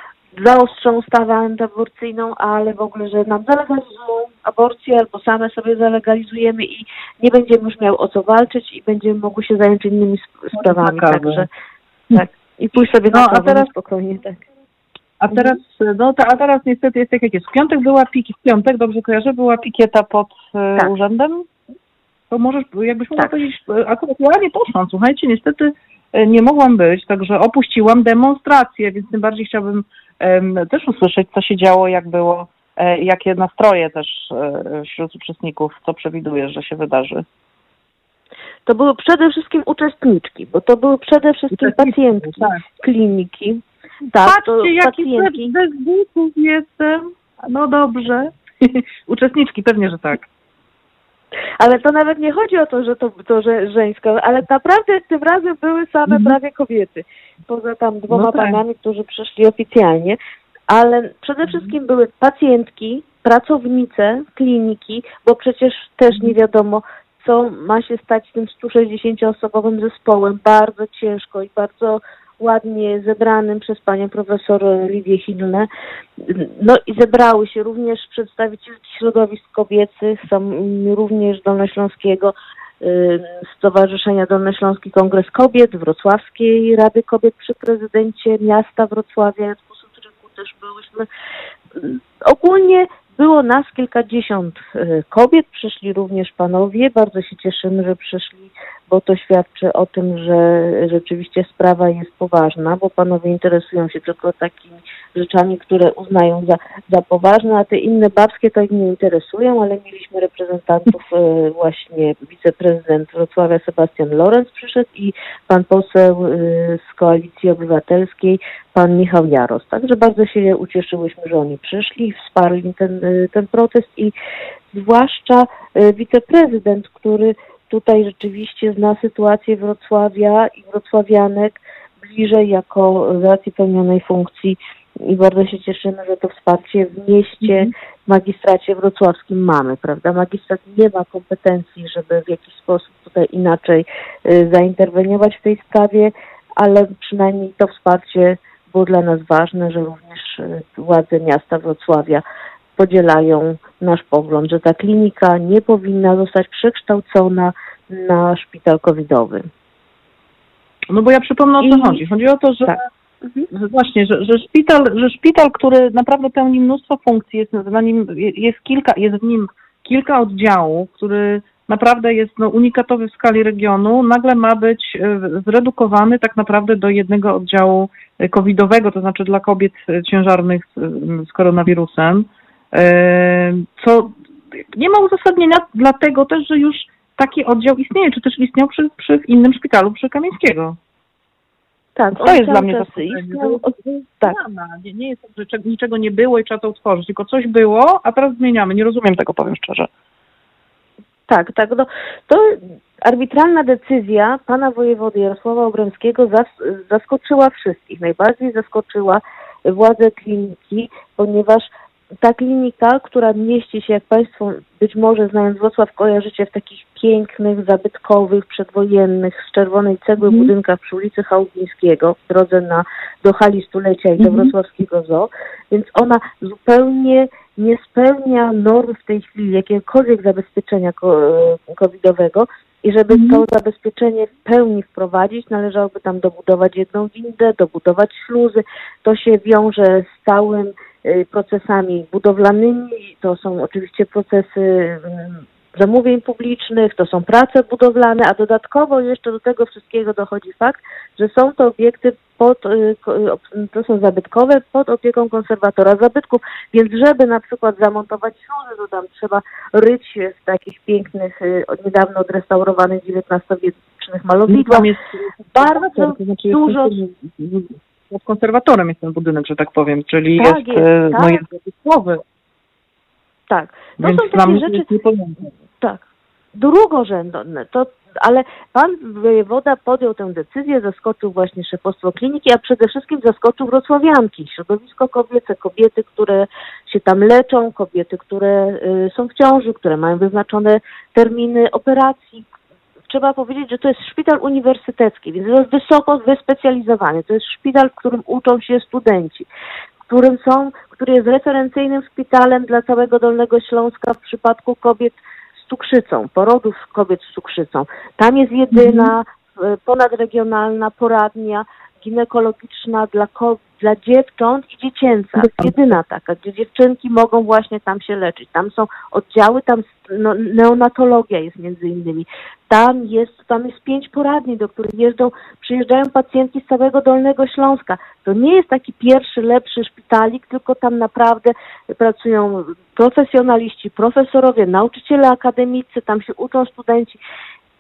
zaostrzą ustawę antyaborcyjną, ale w ogóle, że nam zalegalizują aborcję albo same sobie zalegalizujemy i nie będziemy już miał o co walczyć i będziemy mogły się zająć innymi sp- sprawami. na kawę. Także tak. I pójść sobie No, na kawę teraz- na spokojnie, tak. A teraz, no, ta, a teraz niestety jest tak jak jest. W piątek była piki, w piątek, dobrze kojarzę, była pikieta pod e, Tak. urzędem. To możesz, jakbyś mogła Tak. powiedzieć, e, akurat ja nie poszłam, słuchajcie, niestety e, nie mogłam być, także opuściłam demonstrację, więc tym bardziej chciałabym też usłyszeć, co się działo, jak było, e, jakie nastroje też e, wśród uczestników, co przewidujesz, że się wydarzy. To były przede wszystkim uczestniczki, bo to były przede wszystkim pacjentki tak. kliniki. Tak, Patrzcie, jaki bez butów jestem. No dobrze. *laughs* Uczestniczki, pewnie, że tak. Ale to nawet nie chodzi o to, że to, to że żeńska, ale naprawdę tym razem były same Mhm. prawie kobiety. Poza tam dwoma No tak. panami, którzy przyszli oficjalnie. Ale przede wszystkim były pacjentki, pracownice kliniki, bo przecież też nie wiadomo, co ma się stać z tym 160-osobowym zespołem, bardzo ciężko i bardzo ładnie zebranym przez panią profesor Lidię Hilne. No i zebrały się również przedstawicielki środowisk kobiecych, są również Dolnośląskiego y, Stowarzyszenia Dolnośląski Kongres Kobiet, Wrocławskiej Rady Kobiet przy prezydencie miasta Wrocławia, Jacku Sutryku też byłyśmy. Ogólnie było nas kilkadziesiąt y, kobiet, przyszli również panowie. Bardzo się cieszymy, że przyszli, bo to świadczy o tym, że rzeczywiście sprawa jest poważna, bo panowie interesują się tylko takimi rzeczami, które uznają za, za poważne, a te inne babskie to ich nie interesują, ale mieliśmy reprezentantów e, właśnie wiceprezydent Wrocławia Sebastian Lorenz przyszedł i pan poseł e, z Koalicji Obywatelskiej, pan Michał Jaros. Także bardzo się ucieszyłyśmy, że oni przyszli, wsparli ten, e, ten protest i zwłaszcza wiceprezydent, który tutaj rzeczywiście zna sytuację Wrocławia i wrocławianek bliżej jako z racji pełnionej funkcji i bardzo się cieszymy, że to wsparcie w mieście, w magistracie wrocławskim mamy, prawda? Magistrat nie ma kompetencji, żeby w jakiś sposób tutaj inaczej y, zainterweniować w tej sprawie, ale przynajmniej to wsparcie było dla nas ważne, że również y, władze miasta Wrocławia podzielają nasz pogląd, że ta klinika nie powinna zostać przekształcona na szpital covidowy. No bo ja przypomnę o co I- chodzi. Chodzi o to, że, Tak. że właśnie, że, że, szpital, że szpital, który naprawdę pełni mnóstwo funkcji, jest na nim jest kilka, jest w nim kilka oddziałów, który naprawdę jest no, unikatowy w skali regionu, nagle ma być e, zredukowany tak naprawdę do jednego oddziału e, covidowego, to znaczy dla kobiet e, ciężarnych z, koronawirusem, co nie ma uzasadnienia, dlatego też, że już taki oddział istnieje, czy też istniał przy, przy innym szpitalu przy Kamieńskiego. Tak, To jest dla mnie zaskoczenie. istniał. Tak. Nie, nie jest tak, że cze- niczego nie było i trzeba to utworzyć, tylko coś było, a teraz zmieniamy. Nie rozumiem tego, powiem szczerze. Tak, tak. No, to arbitralna decyzja pana wojewody Jarosława Obremskiego zas- zaskoczyła wszystkich. Najbardziej zaskoczyła władze kliniki, ponieważ ta klinika, która mieści się, jak Państwo być może znając Wrocław, kojarzycie w takich pięknych, zabytkowych, przedwojennych, z czerwonej cegły Mhm. budynkach przy ulicy Chałubińskiego, w drodze na, do hali stulecia i do Mhm. wrocławskiego zoo, więc ona zupełnie nie spełnia norm w tej chwili jakiegokolwiek zabezpieczenia e, covidowego i żeby Mhm. to zabezpieczenie w pełni wprowadzić, należałoby tam dobudować jedną windę, dobudować śluzy. To się wiąże z całym procesami budowlanymi. To są oczywiście procesy mm, zamówień publicznych, to są prace budowlane, a dodatkowo jeszcze do tego wszystkiego dochodzi fakt, że są to obiekty pod, y, y, to są zabytkowe, pod opieką konserwatora zabytków, więc żeby na przykład zamontować śluzy, to tam trzeba ryć się w takich pięknych, y, niedawno odrestaurowanych XIX-wiecznych malowidłach. Bardzo to znaczy dużo- konserwatorem jest ten budynek, że tak powiem, czyli Tak jest, jest, e, no tak. jest zabytkowy, Tak, to więc są takie rzeczy. Tak. Drugorzędne, to, ale pan wojewoda podjął tę decyzję, zaskoczył właśnie szefostwo kliniki, a przede wszystkim zaskoczył wrocławianki, środowisko kobiece, kobiety, które się tam leczą, kobiety, które y, są w ciąży, które mają wyznaczone terminy operacji. Trzeba powiedzieć, że to jest szpital uniwersytecki, więc jest wysoko wyspecjalizowany. To jest szpital, w którym uczą się studenci, w którym są, który jest referencyjnym szpitalem dla całego Dolnego Śląska w przypadku kobiet z cukrzycą, porodów kobiet z cukrzycą. Tam jest jedyna e, ponadregionalna poradnia ginekologiczna dla, dla dziewcząt i dziecięca. Jedyna taka, gdzie dziewczynki mogą właśnie tam się leczyć. Tam są oddziały, tam no, neonatologia jest między innymi. Tam jest, tam jest pięć poradni, do których jeżdżą, przyjeżdżają pacjentki z całego Dolnego Śląska. To nie jest taki pierwszy, lepszy szpitalik, tylko tam naprawdę pracują profesjonaliści, profesorowie, nauczyciele akademicy, tam się uczą studenci.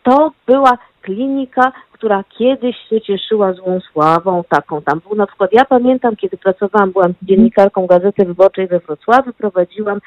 To była klinika, która kiedyś się cieszyła złą sławą, taką tam był. Na przykład, ja pamiętam, kiedy pracowałam, byłam dziennikarką Gazety Wyborczej we Wrocławiu, prowadziłam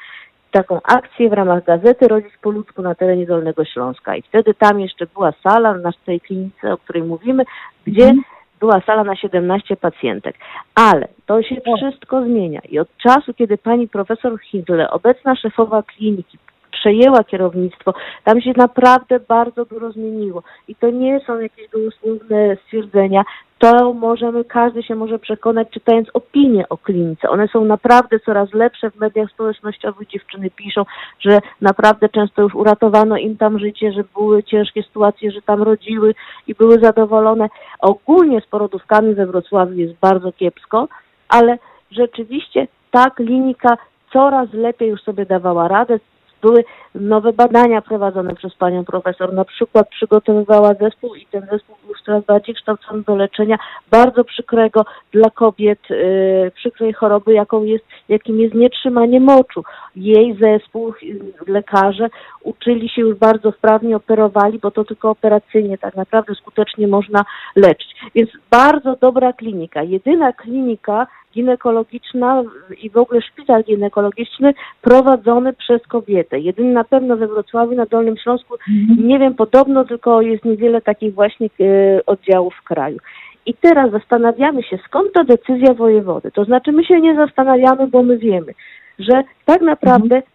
taką akcję w ramach gazety Rodzic po ludzku na terenie Dolnego Śląska. I wtedy tam jeszcze była sala na tej klinice, o której mówimy, gdzie była sala na 17 pacjentek. Ale to się wszystko zmienia i od czasu, kiedy pani profesor Hindle, obecna szefowa kliniki, przejęła kierownictwo, tam się naprawdę bardzo dużo zmieniło. I to nie są jakieś gołosłowne stwierdzenia, to możemy, każdy się może przekonać, czytając opinie o klinice. One są naprawdę coraz lepsze w mediach społecznościowych. Dziewczyny piszą, że naprawdę często już uratowano im tam życie, że były ciężkie sytuacje, że tam rodziły i były zadowolone. Ogólnie z porodówkami we Wrocławiu jest bardzo kiepsko, ale rzeczywiście ta klinika coraz lepiej już sobie dawała radę. Były nowe badania prowadzone przez panią profesor. Na przykład przygotowywała zespół i ten zespół był coraz bardziej kształcony do leczenia bardzo przykrego dla kobiet, yy, przykrej choroby, jaką jest, jakim jest nietrzymanie moczu. Jej zespół, yy, lekarze uczyli się już bardzo wprawnie, operowali, bo to tylko operacyjnie tak naprawdę skutecznie można leczyć. Więc bardzo dobra klinika. Jedyna klinika ginekologiczna i w ogóle szpital ginekologiczny prowadzony przez kobietę. Jedyny na pewno we Wrocławiu, na Dolnym Śląsku, nie wiem, podobno tylko jest niewiele takich właśnie e, oddziałów w kraju. I teraz zastanawiamy się, skąd ta decyzja wojewody. To znaczy my się nie zastanawiamy, bo my wiemy, że tak naprawdę de-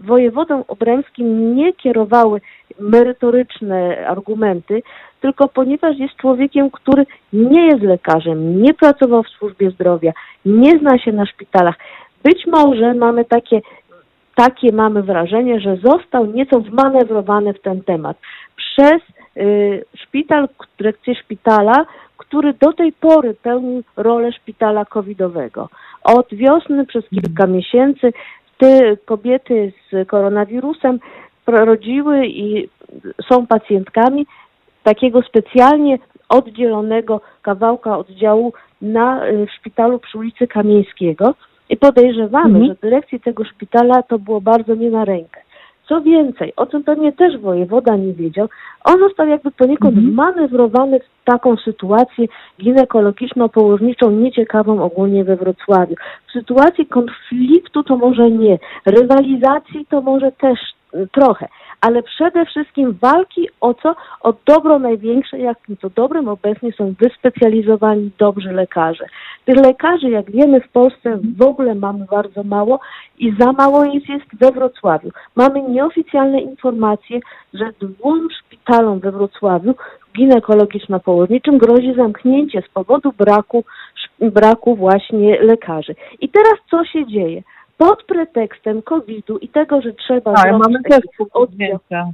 wojewodą obremskim nie kierowały merytoryczne argumenty, tylko ponieważ jest człowiekiem, który nie jest lekarzem, nie pracował w służbie zdrowia, nie zna się na szpitalach. Być może mamy takie, takie mamy wrażenie, że został nieco wmanewrowany w ten temat przez y, szpital, dyrekcję szpitala, który do tej pory pełnił rolę szpitala covidowego. Od wiosny przez kilka miesięcy te kobiety z koronawirusem rodziły i są pacjentkami takiego specjalnie oddzielonego kawałka oddziału na, y, w szpitalu przy ulicy Kamieńskiego i podejrzewamy, że dyrekcji tego szpitala to było bardzo nie na rękę. Co więcej, o czym pewnie też wojewoda nie wiedział, on został jakby poniekąd wmanewrowany w taką sytuację ginekologiczno-położniczą nieciekawą ogólnie we Wrocławiu. W sytuacji konfliktu to może nie, rywalizacji to może też y, trochę, ale przede wszystkim walki o co? O dobro największe, jakim to dobrem obecnie są wyspecjalizowani dobrzy lekarze. Tych lekarzy, jak wiemy, w Polsce w ogóle mamy bardzo mało i za mało jest, jest we Wrocławiu. Mamy nieoficjalne informacje, że dwóm szpitalom we Wrocławiu ginekologiczno-położniczym grozi zamknięcie z powodu braku, braku właśnie lekarzy. I teraz co się dzieje? Pod pretekstem COVID-u i tego, że trzeba Tak, zrobić mamy taki zespół do oddział. wzięcia.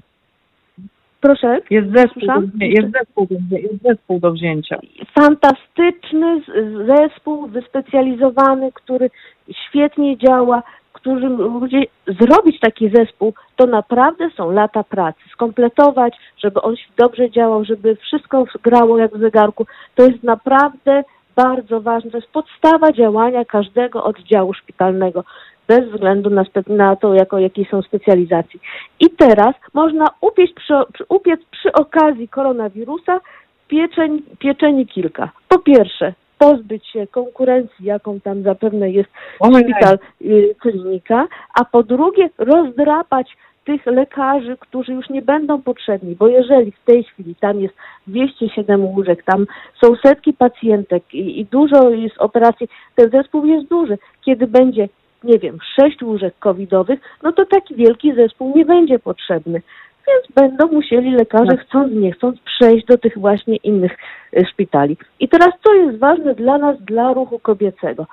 Proszę? Jest zespół, do, Słyszałam? jest, zespół do, jest zespół do wzięcia. fantastyczny zespół wyspecjalizowany, który świetnie działa, którzy ludzie zrobić taki zespół, to naprawdę są lata pracy. Skompletować, żeby on dobrze działał, żeby wszystko grało jak w zegarku, to jest naprawdę bardzo ważne, to jest podstawa działania każdego oddziału szpitalnego, bez względu na, na to, jako, jakiej są specjalizacji. I teraz można upiec przy, upiec przy okazji koronawirusa pieczeń, pieczeni kilka. Po pierwsze, pozbyć się konkurencji, jaką tam zapewne jest szpital, y, klinika, a po drugie rozdrapać tych lekarzy, którzy już nie będą potrzebni, bo jeżeli w tej chwili tam jest 207 łóżek, tam są setki pacjentek i, i dużo jest operacji, ten zespół jest duży. Kiedy będzie, nie wiem, 6 łóżek covidowych, no to taki wielki zespół nie będzie potrzebny. Więc będą musieli lekarze, chcąc nie chcąc, przejść do tych właśnie innych y, szpitali. I teraz co jest ważne dla nas, dla ruchu kobiecego?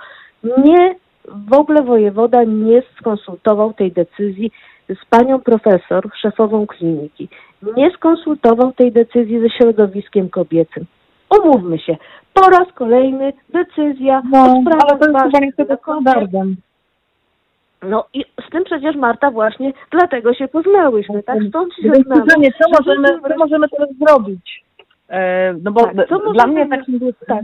Nie, w ogóle wojewoda nie skonsultował tej decyzji z panią profesor, szefową kliniki. Nie skonsultował tej decyzji ze środowiskiem kobiecym. Umówmy się, po raz kolejny decyzja No, o sprawach ale to jest chyba ważnych niestety dla kobiet. No i z tym przecież Marta właśnie dlatego się poznałyśmy, tak? Stąd się znamy. co że możemy, co możemy teraz zrobić? E, no bo Tak, dla mnie takim tak.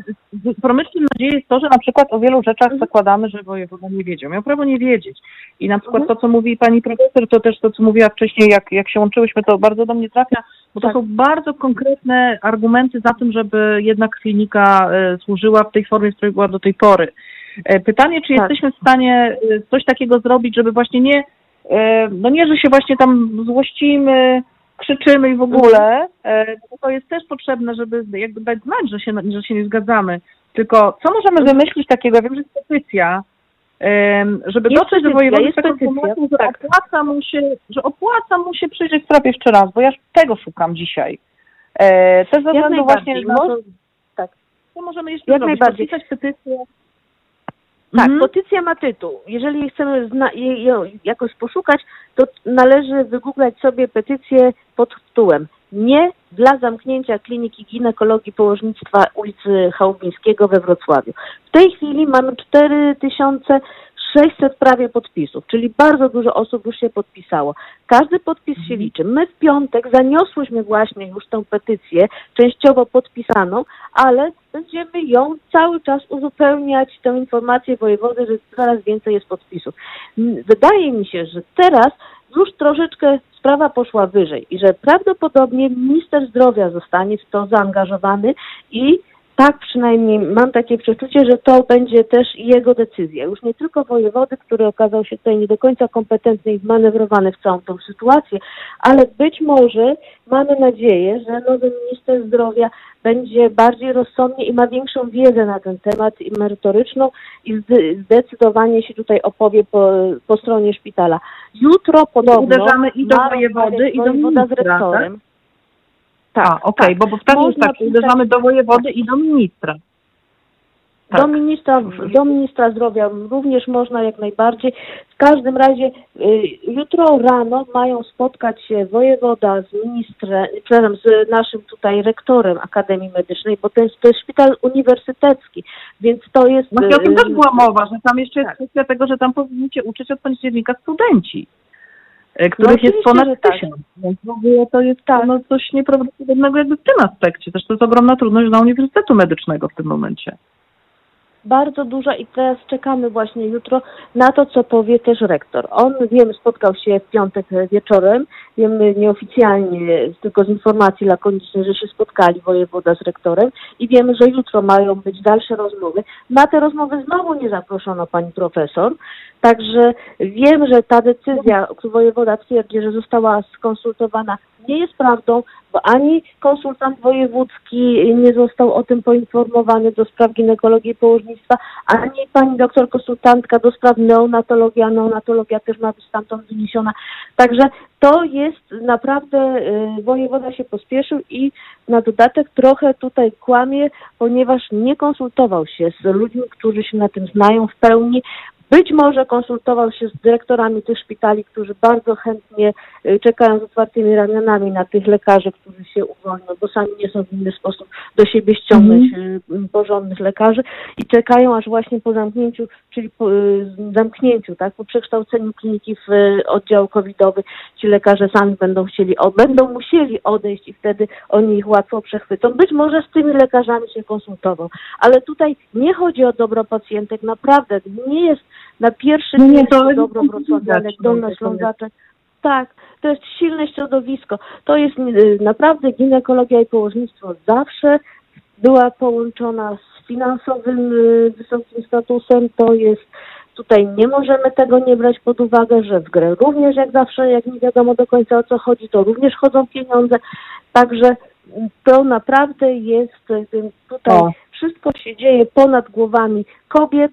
promycznym nadzieję jest to, że na przykład o wielu rzeczach Mhm. zakładamy, że wojewoda nie wiedział. Miał prawo nie wiedzieć. I na przykład Mhm. to, co mówi pani profesor, to też to, co mówiła wcześniej, jak, jak się łączyłyśmy, to bardzo do mnie trafia, bo to Tak. są bardzo konkretne argumenty za tym, żeby jednak klinika e, służyła w tej formie, w której była do tej pory. E, Pytanie, czy Tak. jesteśmy w stanie e, coś takiego zrobić, żeby właśnie nie, e, no nie, że się właśnie tam złościmy, krzyczymy i w ogóle, to jest też potrzebne, żeby jakby dać znać, że się, że się nie zgadzamy. Tylko co możemy wymyślić takiego? Wiem, że jest petycja, żeby Jest dotrzeć do petycja, informacją, że tak. opłaca mu się, że opłaca mu się przyjrzeć sprawie jeszcze raz, bo ja tego szukam dzisiaj. E, też ze względu właśnie na to, tak. co możemy jeszcze Jak zrobić? Podpisać petycję. Tak, Mhm. petycja ma tytuł. Jeżeli chcemy zna- je- ją jakoś poszukać, to należy wygooglać sobie petycję pod tytułem Nie dla zamknięcia kliniki ginekologii położnictwa ulicy Chałubińskiego we Wrocławiu. W tej chwili mamy 4600 prawie podpisów, czyli bardzo dużo osób już się podpisało. Każdy podpis się liczy. My w piątek zaniosłyśmy właśnie już tą petycję, częściowo podpisaną, ale będziemy ją cały czas uzupełniać, tę informację wojewody, że coraz więcej jest podpisów. M, Wydaje mi się, że teraz już troszeczkę sprawa poszła wyżej i że prawdopodobnie minister zdrowia zostanie w to zaangażowany i tak przynajmniej mam takie przeczucie, że to będzie też jego decyzja. Już nie tylko wojewody, który okazał się tutaj nie do końca kompetentny i manewrowany w całą tą sytuację, ale być może mamy nadzieję, że nowy minister zdrowia będzie bardziej rozsądnie i ma większą wiedzę na ten temat i merytoryczną i zde- zdecydowanie się tutaj opowie po, po stronie szpitala. Jutro podobno uderzamy i do wojewody, i do wojewoda z ministra, rektorem. Tak, okej, bo, bo wtedy jest Można tak, uderzamy do wojewody i do ministra. Do Tak. ministra, do ministra zdrowia również można jak najbardziej. W każdym razie y, jutro rano mają spotkać się wojewoda z ministrem, przepraszam, z naszym tutaj rektorem Akademii Medycznej, bo to jest, to jest szpital uniwersytecki, więc to jest... Właśnie o tym y, też była mowa, że tam jeszcze jest tak. kwestia tego, że tam powinniście uczyć od października studenci, e, których jest oczywiście, ponad tak. tysiąc. Więc w ogóle to jest Tak. no, coś nieprawdopodobnego jakby w tym aspekcie. Też to jest ogromna trudność dla Uniwersytetu Medycznego w tym momencie. Bardzo duża i teraz czekamy właśnie jutro na to, co powie też rektor. On, wiem, spotkał się w piątek wieczorem, wiemy nieoficjalnie, tylko z informacji lakonicznej, że się spotkali wojewoda z rektorem i wiemy, że jutro mają być dalsze rozmowy. Na te rozmowy znowu nie zaproszono pani profesor, także wiem, że ta decyzja, wojewoda twierdzi, że została skonsultowana, nie jest prawdą, bo ani konsultant wojewódzki nie został o tym poinformowany do spraw ginekologii i położnictwa, ani pani doktor konsultantka do spraw neonatologii, a neonatologia też ma być stamtąd wyniesiona. Także to jest naprawdę, y, wojewoda się pospieszył i na dodatek trochę tutaj kłamie, ponieważ nie konsultował się z ludźmi, którzy się na tym znają w pełni, Być może konsultował się z dyrektorami tych szpitali, którzy bardzo chętnie y, czekają z otwartymi ramionami na tych lekarzy, którzy się uwolnią, bo sami nie są w inny sposób do siebie ściągnąć y, porządnych lekarzy i czekają aż właśnie po zamknięciu, czyli po y, zamknięciu, tak, po przekształceniu kliniki w oddział covidowy, ci lekarze sami będą chcieli, o, będą musieli odejść i wtedy oni ich łatwo przechwycą. Być może z tymi lekarzami się konsultował, ale tutaj nie chodzi o dobro pacjentek, naprawdę nie jest na pierwszym Nie, miejscu to- dobro wrocławianek, dolnoślązaczek. Tak, to jest silne środowisko. To jest y, naprawdę ginekologia i położnictwo zawsze była połączona z finansowym y, wysokim statusem. To jest tutaj nie możemy tego nie brać pod uwagę, że w grę również jak zawsze, jak nie wiadomo do końca o co chodzi, to również chodzą pieniądze. Także y, to naprawdę jest tutaj O. wszystko się dzieje ponad głowami kobiet,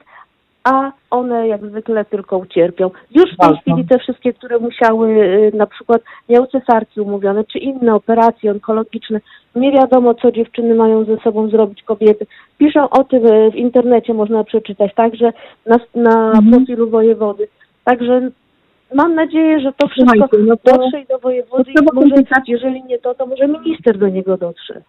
a one jak zwykle tylko ucierpią. Już w tej chwili te wszystkie, które musiały y, na przykład miały cesarki umówione, czy inne operacje onkologiczne, nie wiadomo co dziewczyny mają ze sobą zrobić kobiety. Piszą o tym y, w internecie, można przeczytać, także na, na Mhm. profilu wojewody. Także mam nadzieję, że to wszystko Słuchajcie, no to- dotrze i do wojewody to i może, jeżeli nie to, to może minister do niego dotrze.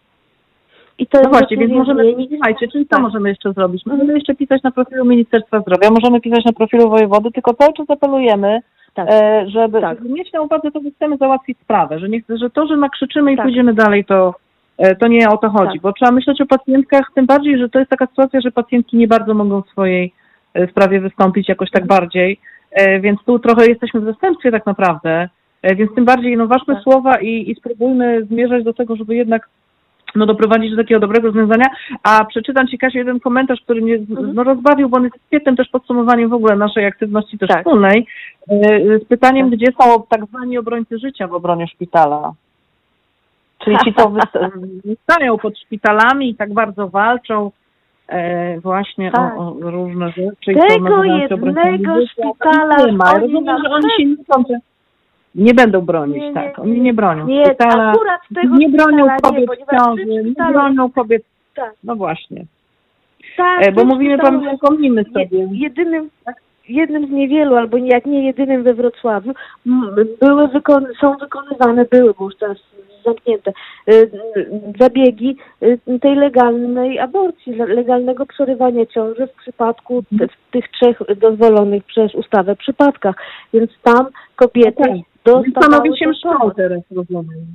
I to No właśnie, więc możemy, słuchajcie, czyli co Tak. możemy jeszcze zrobić? Możemy jeszcze pisać na profilu Ministerstwa Zdrowia, możemy pisać na profilu wojewody, tylko cały czas apelujemy, Tak. e, żeby, Tak. żeby mieć na uwadze to, że chcemy załatwić sprawę, że, nie, że to, że nakrzyczymy i Tak. pójdziemy dalej, to, e, to nie o to chodzi, Tak. bo trzeba myśleć o pacjentkach, tym bardziej, że to jest taka sytuacja, że pacjentki nie bardzo mogą w swojej e, sprawie wystąpić jakoś tak Mhm. bardziej, e, więc tu trochę jesteśmy w zastępstwie tak naprawdę, e, więc tym bardziej no ważmy Tak. słowa i, i spróbujmy zmierzać do tego, żeby jednak no, doprowadzić do takiego dobrego rozwiązania. A przeczytam Ci, Kasiu, jeden komentarz, który mnie Mhm. no, rozbawił, bo on jest świetnym też podsumowaniem w ogóle naszej aktywności też Tak. wspólnej, e, z pytaniem, Tak. gdzie są tak zwani obrońcy życia w obronie szpitala. Czyli ci, co wysta- *laughs* wystają pod szpitalami i tak bardzo walczą e, właśnie Tak. o, o różne rzeczy. i Tego się obrońcami jednego szpitala Rozumiem, że oni się nie sądzą. Nie będą bronić, Nie, nie, tak. nie. Oni nie bronią Nie, szpitala. akurat tego nie bronią kobiet nie, ciąży, nie bronią kobiet. Tak. No właśnie. Tak, E, bo mówimy, pan, przypomnijmy sobie. jedynym, jednym z niewielu, albo jak nie jedynym we Wrocławiu, były wykon- są wykonywane, były, bo już teraz zamknięte, y, zabiegi y, tej legalnej aborcji, le- legalnego przerywania ciąży w przypadku t- w tych trzech dozwolonych przez ustawę przypadkach. Więc tam kobiety Okej. Panowie się pomoc. teraz, rozumiem.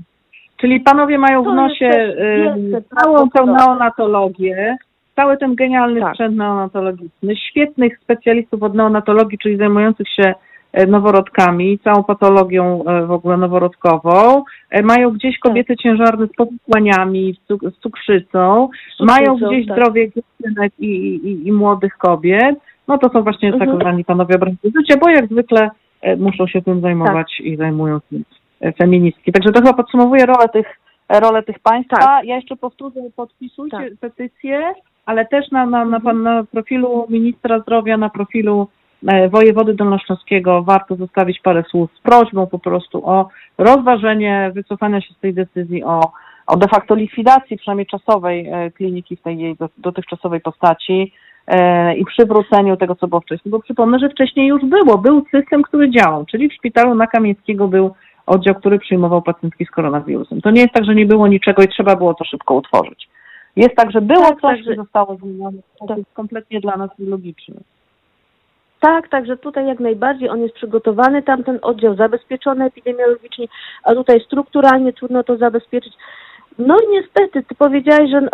Czyli panowie mają w To nosie y, wielce całą tę prawdopodobne. neonatologię, cały ten genialny Tak. sprzęt neonatologiczny, świetnych specjalistów od neonatologii, czyli zajmujących się e, noworodkami, całą patologią e, w ogóle noworodkową. E, Mają gdzieś Tak. kobiety ciężarne z powikłaniami, z, cuk- z cukrzycą, mają gdzieś tak. zdrowie dziewczynek i, i, i młodych kobiet. No to są właśnie Mhm. tak zwani panowie obrońcy życia, bo jak zwykle muszą się tym zajmować Tak. i zajmują tym e, feministki. Także to chyba podsumowuje rolę tych, rolę tych państwa. Tak. Ja jeszcze powtórzę, podpisujcie Tak. petycję, ale też na, na, na, na profilu ministra zdrowia, na profilu e, wojewody dolnośląskiego warto zostawić parę słów z prośbą po prostu o rozważenie wycofania się z tej decyzji o, o de facto likwidacji, przynajmniej czasowej e, kliniki w tej jej do- dotychczasowej postaci e, i przywróceniu tego, co było wcześniej. Bo przypomnę, że wcześniej już było, był system, który działał, czyli w szpitalu na Kamińskiego był oddział, który przyjmował pacjentki z koronawirusem. To nie jest tak, że nie było niczego i trzeba było to szybko utworzyć. Jest tak, że było Tak, coś tak, że- zostało zmienione. To jest kompletnie dla nas nielogiczne. Tak, także tutaj jak najbardziej on jest przygotowany, tamten oddział zabezpieczony epidemiologicznie, a tutaj strukturalnie trudno to zabezpieczyć. No niestety, ty powiedziałeś, że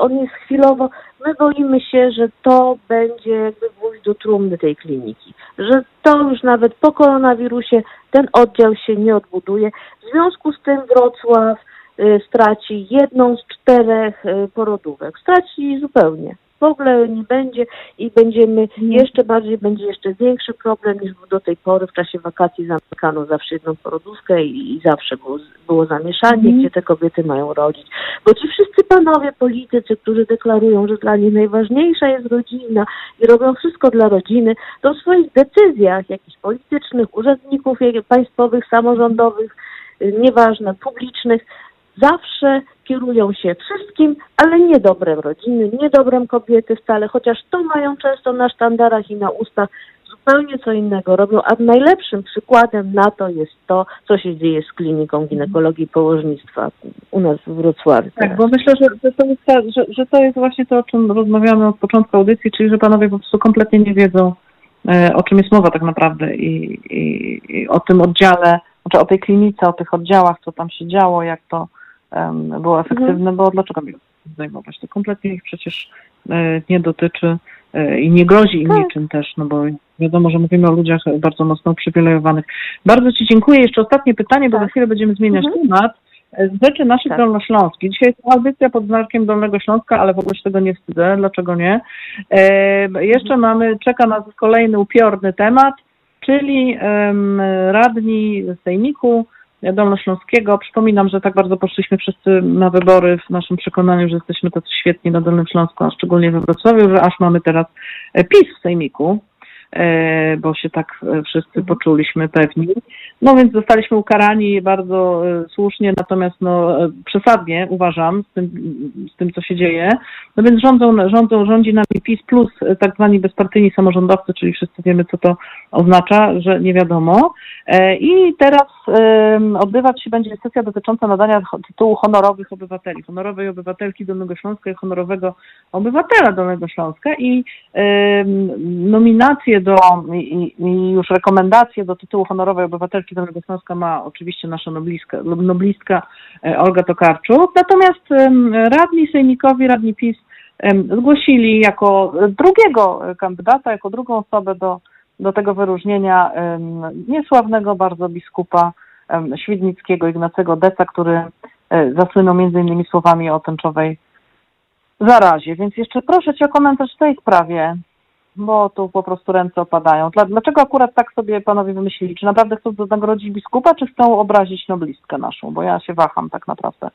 on jest chwilowo, my boimy się, że to będzie jakby gwóźdź do trumny tej kliniki, że to już nawet po koronawirusie ten oddział się nie odbuduje. W związku z tym Wrocław y, straci jedną z czterech y, porodówek. Straci zupełnie. W ogóle nie będzie i będziemy jeszcze bardziej, będzie jeszcze większy problem niż był do tej pory. W czasie wakacji zamykano zawsze jedną porodówkę i, i zawsze było, było zamieszanie, gdzie te kobiety mają rodzić. Bo ci wszyscy panowie politycy, którzy deklarują, że dla nich najważniejsza jest rodzina i robią wszystko dla rodziny, to w swoich decyzjach jakichś politycznych, urzędników państwowych, samorządowych, y, nieważne, publicznych, zawsze kierują się wszystkim, ale nie dobrem rodziny, nie dobrem kobiety wcale, chociaż to mają często na sztandarach i na ustach zupełnie co innego robią, a najlepszym przykładem na to jest to, co się dzieje z kliniką ginekologii i położnictwa u nas w Wrocławiu. Tak, bo myślę, że, to jest, że, że to jest właśnie to, o czym rozmawiamy od początku audycji, czyli że panowie po prostu kompletnie nie wiedzą, e, o czym jest mowa tak naprawdę i, i, i o tym oddziale, znaczy o tej klinice, o tych oddziałach, co tam się działo, jak to było efektywne, bo dlaczego mi zajmować? To kompletnie ich przecież e, nie dotyczy e, i nie grozi im niczym też, no bo wiadomo, że mówimy o ludziach bardzo mocno uprzywilejowanych. Bardzo Ci dziękuję. Jeszcze ostatnie pytanie, bo za chwilę będziemy zmieniać temat. Z rzeczy naszych Tak. dolnośląskich. Dzisiaj jest audycja pod znakiem Dolnego Śląska, ale w ogóle się tego nie wstydzę. Dlaczego nie? E, jeszcze mamy, czeka nas kolejny upiorny temat, czyli em, radni Sejmiku Dolnośląskiego. Przypominam, że tak bardzo poszliśmy wszyscy na wybory w naszym przekonaniu, że jesteśmy tacy świetni na Dolnym Śląsku, a szczególnie we Wrocławiu, że aż mamy teraz e, PiS w Sejmiku e, bo się tak e, wszyscy poczuliśmy pewni. No więc zostaliśmy ukarani bardzo słusznie, natomiast no, przesadnie uważam z tym, z tym, co się dzieje. No więc rządzą, rządzą, rządzi nami PiS plus tak zwani bezpartyjni samorządowcy, czyli wszyscy wiemy, co to oznacza, że nie wiadomo. E, I teraz odbywać się będzie sesja dotycząca nadania tytułu honorowych obywateli, honorowej obywatelki Dolnego Śląska i honorowego obywatela Dolnego Śląska i nominacje do i, już rekomendacje do tytułu honorowej obywatelki Dolnego Śląska ma oczywiście nasza noblistka, noblistka e, Olga Tokarczuk. Natomiast radni sejmikowi, radni PiS zgłosili jako drugiego kandydata, jako drugą osobę do, do tego wyróżnienia niesławnego bardzo biskupa świdnickiego Ignacego Deca, który e, zasłynął między innymi słowami o tęczowej zarazie. Więc jeszcze proszę Cię o komentarz w tej sprawie, bo tu po prostu ręce opadają. Dla, dlaczego akurat tak sobie panowie wymyślili? Czy naprawdę chcą nagrodzić biskupa, czy chcą obrazić noblistkę naszą? Bo ja się waham tak naprawdę.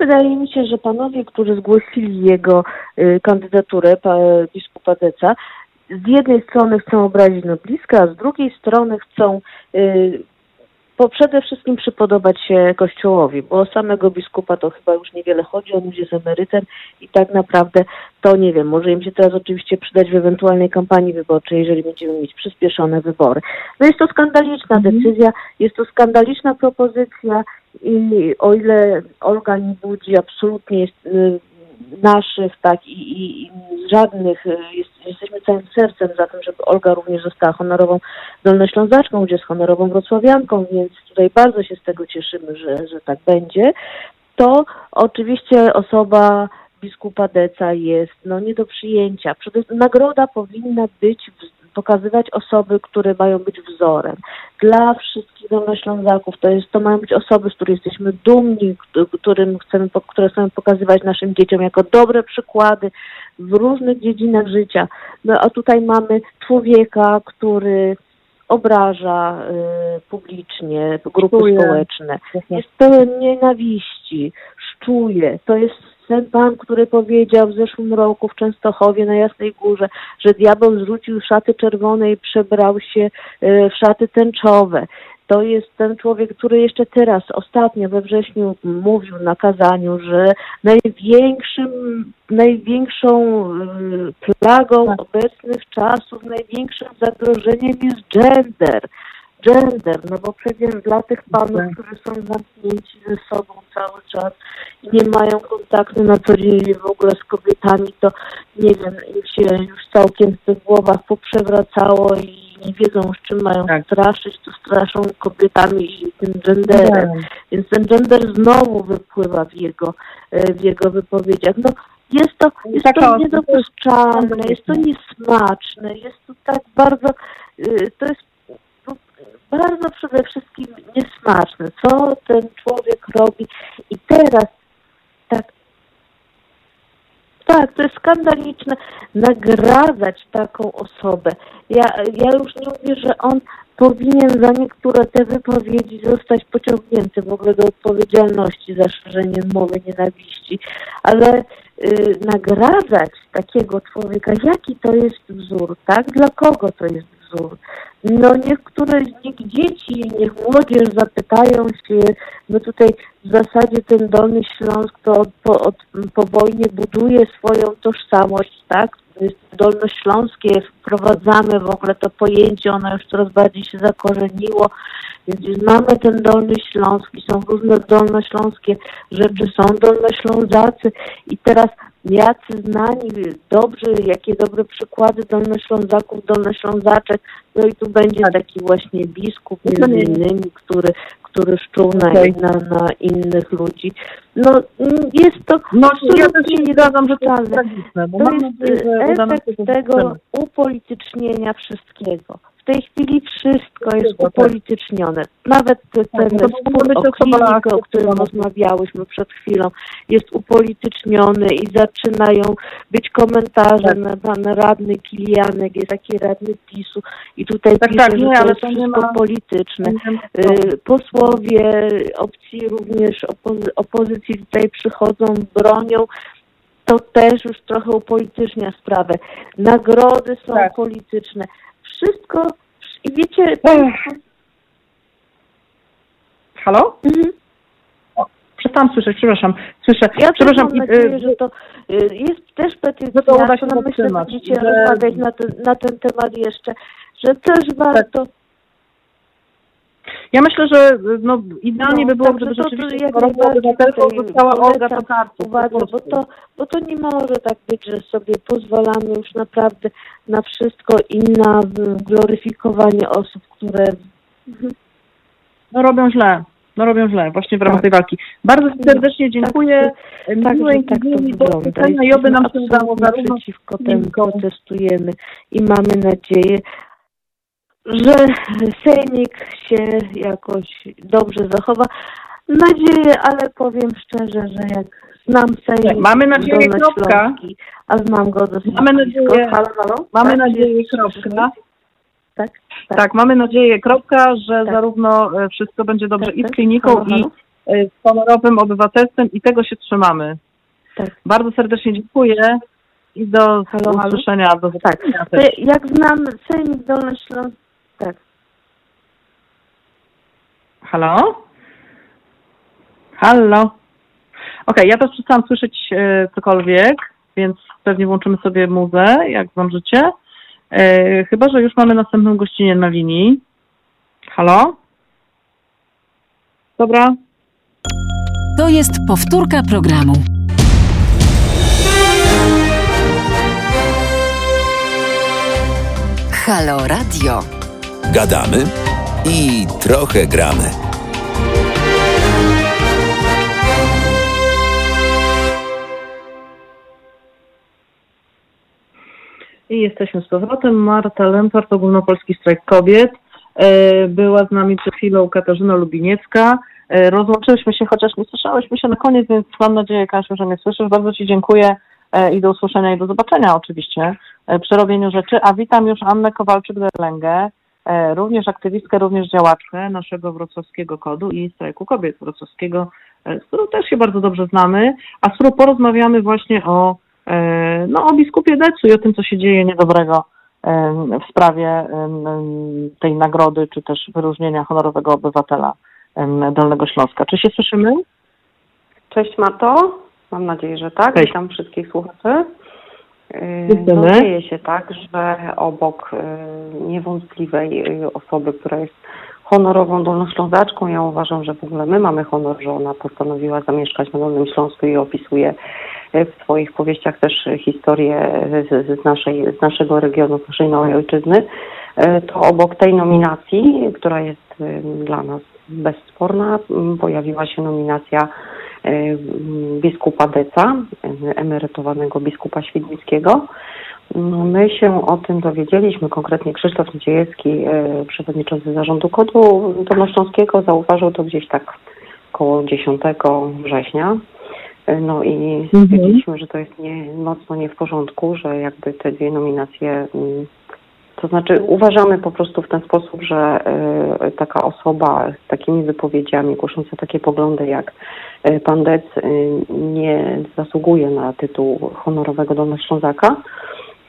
Wydaje mi się, że panowie, którzy zgłosili jego y, kandydaturę, pa, biskupa Deca, z jednej strony chcą obrazić nobliska, a z drugiej strony chcą y, po przede wszystkim przypodobać się Kościołowi, bo o samego biskupa to chyba już niewiele chodzi, on już jest emerytem i tak naprawdę to nie wiem, może im się teraz oczywiście przydać w ewentualnej kampanii wyborczej, jeżeli będziemy mieć przyspieszone wybory. No jest to skandaliczna decyzja, jest to skandaliczna propozycja i o ile Olga nie budzi absolutnie jest, y, naszych, tak, i, i, i żadnych, y, jest, jesteśmy całym sercem za tym, żeby Olga również została honorową dolnoślązaczką, gdzie jest honorową wrocławianką, więc tutaj bardzo się z tego cieszymy, że, że tak będzie, to oczywiście osoba biskupa Deca jest no, nie do przyjęcia. Nagroda powinna być, pokazywać osoby, które mają być wzorem. Dla wszystkich dolnoślązaków to, jest, to mają być osoby, z których jesteśmy dumni, którym chcemy, które chcemy pokazywać naszym dzieciom jako dobre przykłady w różnych dziedzinach życia. No a tutaj mamy człowieka, który obraża y, publicznie grupy społeczne, jest pełen nienawiści, szczuje. To jest ten pan, który powiedział w zeszłym roku w Częstochowie na Jasnej Górze, że diabeł zrzucił szaty czerwone i przebrał się y, w szaty tęczowe. To jest ten człowiek, który jeszcze teraz, ostatnio we wrześniu mówił na kazaniu, że największym, największą y, plagą obecnych czasów, największym zagrożeniem jest gender. Gender, no bo przecież dla tych panów, którzy są zamknięci ze sobą cały czas i nie mają kontaktu na co dzień w ogóle z kobietami, to nie wiem, im się już całkiem w tych głowach poprzewracało i nie wiedzą, z czym mają Tak. straszyć, to straszą kobietami i tym genderem. Więc ten gender znowu wypływa w jego, e, w jego wypowiedziach. No, jest to, jest to niedopuszczalne, jest to niesmaczne, jest to tak bardzo, y, to jest bardzo przede wszystkim niesmaczne, co ten człowiek robi i teraz tak tak, to jest skandaliczne nagradzać taką osobę. Ja, ja już nie mówię, że on powinien za niektóre te wypowiedzi zostać pociągnięty w ogóle do odpowiedzialności za szerzenie mowy nienawiści, ale y, nagradzać takiego człowieka, jaki to jest wzór, tak? Dla kogo to jest wzór? No niech które, niech dzieci, niech młodzież zapytają się, no tutaj w zasadzie ten Dolny Śląsk to od, po, od, po wojnie buduje swoją tożsamość, tak? Dolnośląskie, wprowadzamy w ogóle to pojęcie, ono już coraz bardziej się zakorzeniło, więc mamy ten Dolny Śląski, są różne dolnośląskie rzeczy, są dolnoślązacy i teraz jacy znani, dobrzy, jakie dobre przykłady dolnoślązaków, dolnoślązaczek, no i tu będzie taki właśnie biskup między innymi, który, który szczuł na, na, na innych ludzi. No jest to No, ja też się zgadzam, że to jest tragiczne, To efekt tego upolitycznienia wszystkiego. W tej chwili wszystko jest tak. upolitycznione. Nawet ten no to spór o klinikę, o którym rozmawiałyśmy przed chwilą, jest upolityczniony i zaczynają być komentarze Tak. na pan radny Kilianek, jest taki radny PiSu i tutaj Tak, pisze, tak, że nie, to ale jest to wszystko ma- polityczne. No. Y, Posłowie opcji również opozy- opozycji tutaj przychodzą, bronią. To też już trochę upolitycznia sprawę. Nagrody są Tak. polityczne. Wszystko i wiecie, Ech. Halo? mhm. Przestałam słyszeć, przepraszam. Słyszę. ja też przepraszam. mam i, nadzieję, y, że to y, jest też petycja, że to uda się myślę, zatrzymać, będziecie że- rozmawiać na ten, na ten temat jeszcze, że też warto Ja myślę, że no, idealnie No, by było, gdyby rzeczywiście obywatelską tutaj została Olga Tokarczuk. bo to, bo to nie może tak być, że sobie pozwalamy już naprawdę na wszystko i na gloryfikowanie osób, które No robią źle. No robią źle, właśnie w ramach Tak. tej walki. Bardzo serdecznie dziękuję. tak, Miłej że tak to wygląda. i oby nam się udało przeciwko temu protestujemy i mamy nadzieję, że Sejmik się jakoś dobrze zachowa. Nadzieję, ale powiem szczerze, że jak znam Sejmik Mamy nadzieję, kropka. a znam go dosyć Mamy nadzieję- Halo, halo? Mamy Tak, nadzieję, kropka. Tak, tak. Tak, mamy nadzieję, kropka, że Tak. zarówno e, wszystko będzie dobrze Tak, i z tak. kliniką, Halo, i e, z honorowym obywatelstwem i tego się trzymamy. Tak. Bardzo serdecznie dziękuję i do Halo, usłyszenia, do Tak. też. jak znam Sejmik Dolnośląski, tak. Halo? Halo? Okej, ja też przestałam słyszeć e, cokolwiek, więc pewnie włączymy sobie muzę, jak zdążycie. E, chyba, że już mamy następną gościnę na linii. Halo? Dobra. To jest powtórka programu. Halo Radio. Gadamy i trochę gramy. I jesteśmy z powrotem. Marta Lempart, Ogólnopolski Strajk Kobiet. E, Była z nami przed chwilą Katarzyna Lubiniecka. E, Rozłączyłyśmy się, chociaż nie słyszałyśmy się na koniec, więc mam nadzieję, Kasiu, że mnie słyszysz. Bardzo Ci dziękuję e, i do usłyszenia i do zobaczenia oczywiście przy robieniu rzeczy. A witam już Annę Kowalczyk-Derlęgę, również aktywistkę, również działaczkę naszego wrocławskiego kodu i Strajku Kobiet wrocławskiego, e, z którą też się bardzo dobrze znamy, a z którą porozmawiamy właśnie o e, no, o biskupie Decu i o tym, co się dzieje niedobrego w sprawie tej nagrody, czy też wyróżnienia honorowego obywatela Dolnego Śląska. Czy się słyszymy? Cześć Marto, mam nadzieję, że tak. Cześć. Witam wszystkich słuchaczy. Yy. No, dzieje się tak, że obok yy, niewątpliwej yy, osoby, która jest honorową dolnoślązaczką, ja uważam, że w ogóle my mamy honor, że ona postanowiła zamieszkać na Dolnym Śląsku i opisuje w swoich powieściach też historię z, naszej, z naszego regionu, z naszej małej ojczyzny. To obok tej nominacji, która jest dla nas bezsporna, yy, pojawiła się nominacja biskupa Deca, emerytowanego biskupa Świdnickiego. My się o tym dowiedzieliśmy, konkretnie Krzysztof Niedziejewski, y, przewodniczący zarządu kodu dolnośląskiego, zauważył to gdzieś tak około 10 września. Y, No i stwierdziliśmy, że to jest nie, mocno nie w porządku, że jakby te dwie nominacje mm, to znaczy uważamy po prostu w ten sposób, że y, taka osoba z takimi wypowiedziami, głosząca takie poglądy jak y, pan Dec y, nie zasługuje na tytuł honorowego Dolnoślązaka.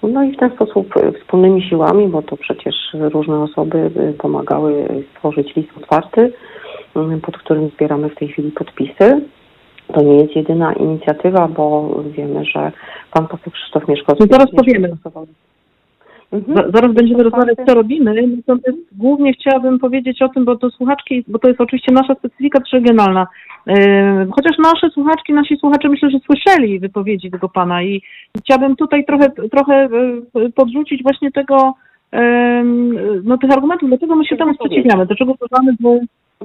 No i w ten sposób wspólnymi siłami, bo to przecież różne osoby pomagały stworzyć list otwarty, pod którym zbieramy w tej chwili podpisy. To nie jest jedyna inicjatywa, bo wiemy, że pan poseł Krzysztof Mieszkowski... No zaraz powiemy. Mhm. Zaraz będziemy rozmawiać, co robimy, natomiast głównie chciałabym powiedzieć o tym, bo to słuchaczki, bo to jest oczywiście nasza specyfika regionalna. Chociaż nasze słuchaczki, nasi słuchacze myślę, że słyszeli wypowiedzi tego pana i chciałabym tutaj trochę, trochę podrzucić właśnie tego, no tych argumentów, dlaczego my się temu sprzeciwiamy, dlaczego uważamy, że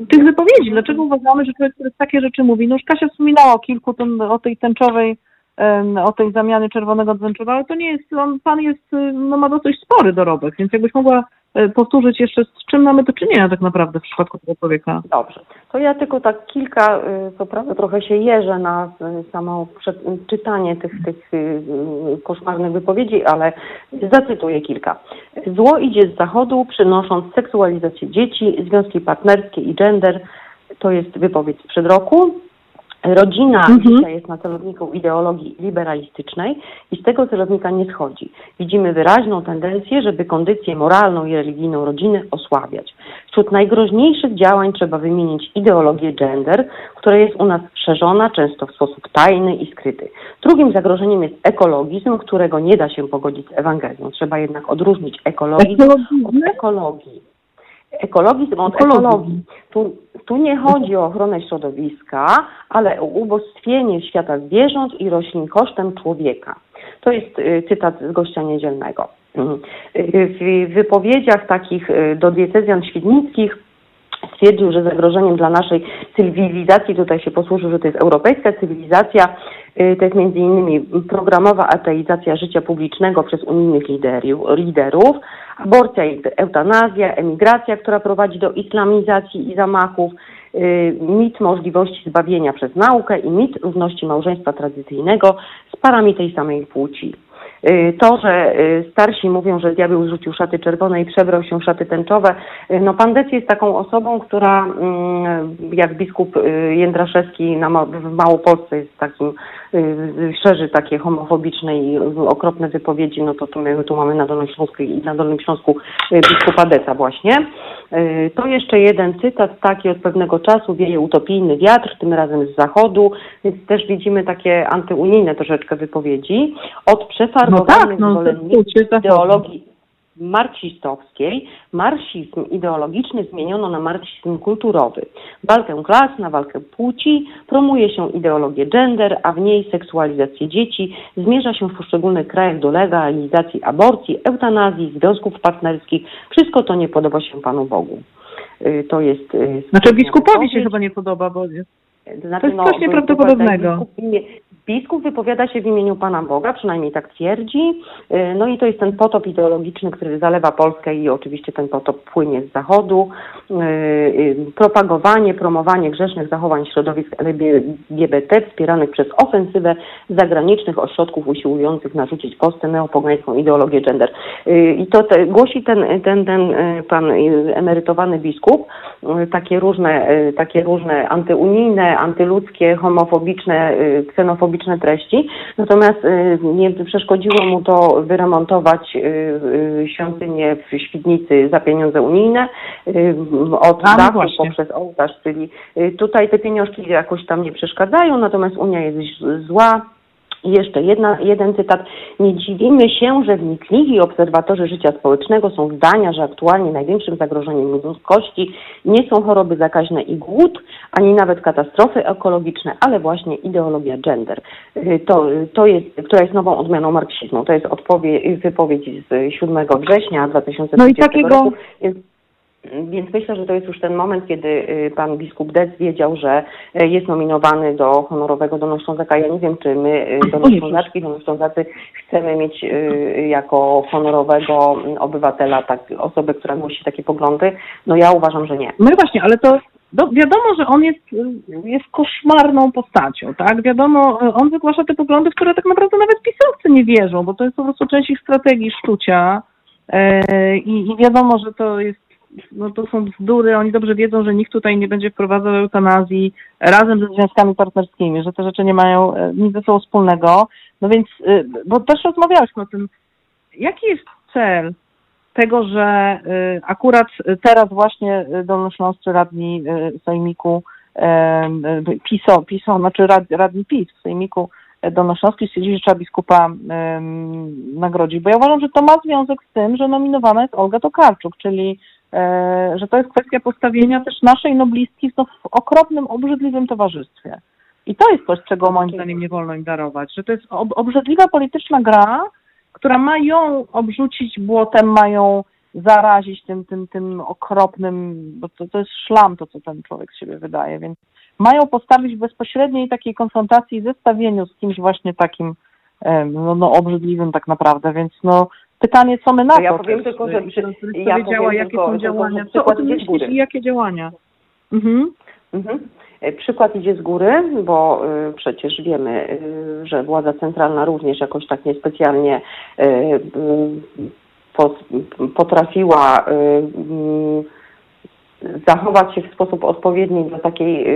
tych wypowiedzi, dlaczego uważamy, że człowiek, który takie rzeczy mówi, no już Kasia wspominała o kilku, o tej tęczowej o tej zamiany czerwonego tęczowego, ale to nie jest, on, pan jest, no ma dosyć spory dorobek, więc jakbyś mogła e, powtórzyć jeszcze, z czym mamy do czynienia tak naprawdę w przypadku tego człowieka. Dobrze. To ja tylko tak kilka, y, co prawda trochę się jeżę na y, samo czytanie tych, tych y, koszmarnych wypowiedzi, ale zacytuję kilka. Zło idzie z zachodu, przynosząc seksualizację dzieci, związki partnerskie i gender. To jest wypowiedź sprzed roku. Rodzina mhm. dzisiaj jest na celowniku ideologii liberalistycznej i z tego celownika nie schodzi. Widzimy wyraźną tendencję, żeby kondycję moralną i religijną rodziny osłabiać. Wśród najgroźniejszych działań trzeba wymienić ideologię gender, która jest u nas szerzona często w sposób tajny i skryty. Drugim zagrożeniem jest ekologizm, którego nie da się pogodzić z Ewangelią. Trzeba jednak odróżnić ekologizm od ekologii. Ekologizm od ekologii. Tu, tu nie chodzi o ochronę środowiska, ale o ubóstwienie świata zwierząt i roślin kosztem człowieka. To jest y, cytat z gościa niedzielnego. Y, w wypowiedziach takich y, do diecezjan świdnickich stwierdził, że zagrożeniem dla naszej cywilizacji, tutaj się posłużył, że to jest europejska cywilizacja, to jest między innymi programowa ateizacja życia publicznego przez unijnych liderów, aborcja eutanazja, emigracja, która prowadzi do islamizacji i zamachów, y, mit możliwości zbawienia przez naukę i mit równości małżeństwa tradycyjnego z parami tej samej płci. Y, to, że y, starsi mówią, że diabeł zrzucił szaty czerwone i przebrał się szaty tęczowe, no pan Dec jest taką osobą, która mm, jak biskup Jędraszewski w Małopolsce jest takim, szerzy takie homofobiczne i okropne wypowiedzi, no to, to my tu mamy na Dolnym Śląsku i na Dolnym Śląsku biskupa Deca właśnie. To jeszcze jeden cytat taki od pewnego czasu wieje utopijny wiatr, tym razem z zachodu, więc też widzimy takie antyunijne troszeczkę wypowiedzi. Od przefar no tak, no, ideologii marksistowskiej marksizm ideologiczny zmieniono na marksizm kulturowy. Walkę klas na walkę płci, promuje się ideologię gender, a w niej seksualizację dzieci, zmierza się w poszczególnych krajach do legalizacji aborcji, eutanazji, związków partnerskich. Wszystko to nie podoba się Panu Bogu. Y, to jest... Y, znaczy biskupowi się chyba nie podoba, bo jest... Znaczy, to jest no, coś nieprawdopodobnego. Biskup wypowiada się w imieniu Pana Boga, przynajmniej tak twierdzi. Y, no i to jest ten potop ideologiczny, który zalewa Polskę i oczywiście ten potop płynie z zachodu. Y, y, propagowanie, promowanie grzesznych zachowań środowisk LGBT wspieranych przez ofensywę zagranicznych ośrodków usiłujących narzucić Polsce neopogańską ideologię gender. I to te, głosi ten, ten, ten pan emerytowany biskup takie różne, takie różne antyunijne, antyludzkie, homofobiczne, ksenofobiczne publiczne treści, natomiast y, nie przeszkodziło mu to wyremontować y, y, świątynię w Świdnicy za pieniądze unijne od A, no dachu właśnie. poprzez ołtarz, czyli tutaj te pieniążki jakoś tam nie przeszkadzają, natomiast Unia jest zła, i jeszcze jedna, jeden cytat. Nie dziwimy się, że wnikliwi obserwatorzy życia społecznego są zdania, że aktualnie największym zagrożeniem ludzkości nie są choroby zakaźne i głód, ani nawet katastrofy ekologiczne, ale właśnie ideologia gender. Y, to, to jest, która jest nową odmianą marksizmu. To jest odpowiedź, wypowiedź z 7 września 2020 no i takiego... roku. Więc myślę, że to jest już ten moment, kiedy y, pan biskup Dec wiedział, że y, jest nominowany do honorowego Dolnoślązaka. Ja nie wiem, czy my, y, Dolnoślązaczki, Dolnoślązacy chcemy mieć jako honorowego obywatela tak, osobę, która głosi takie poglądy. No ja uważam, że nie. No właśnie, ale to no, wiadomo, że on jest, jest koszmarną postacią, tak? Wiadomo, on wygłasza te poglądy, w które tak naprawdę nawet pisowcy nie wierzą, bo to jest po prostu część ich strategii sztucia. E, I, I wiadomo, że to jest no to są bzdury, oni dobrze wiedzą, że nikt tutaj nie będzie wprowadzał eutanazji razem ze związkami partnerskimi, że te rzeczy nie mają e, nic ze sobą wspólnego. No więc, e, bo też rozmawialiśmy o tym, jaki jest cel tego, że e, akurat teraz właśnie dolnośląscy radni Sejmiku PiSO, PiSO znaczy rad, radni PiS w Sejmiku Dolnośląski stwierdzili, że trzeba biskupa nagrodzić, bo ja uważam, że to ma związek z tym, że nominowana jest Olga Tokarczuk, czyli że to jest kwestia postawienia też naszej noblistki w, w okropnym, obrzydliwym towarzystwie. I to jest coś, czego moim zdaniem nie wolno im darować, że to jest ob obrzydliwa polityczna gra, która ma ją obrzucić błotem, ma ją zarazić tym, tym, tym okropnym, bo to, to jest szlam to, co ten człowiek z siebie wydaje, więc mają postawić w bezpośredniej takiej konfrontacji i zestawieniu z kimś właśnie takim no, no obrzydliwym tak naprawdę, więc no pytanie, co my na to? Ja powiem tylko, że ja działa, jakie tylko, są działania, co o tym myślisz i jakie działania? Mhm. Mhm. Przykład idzie z góry, bo y, przecież wiemy, y, że władza centralna również jakoś tak niespecjalnie y, potrafiła zachować się w sposób odpowiedni do takiej,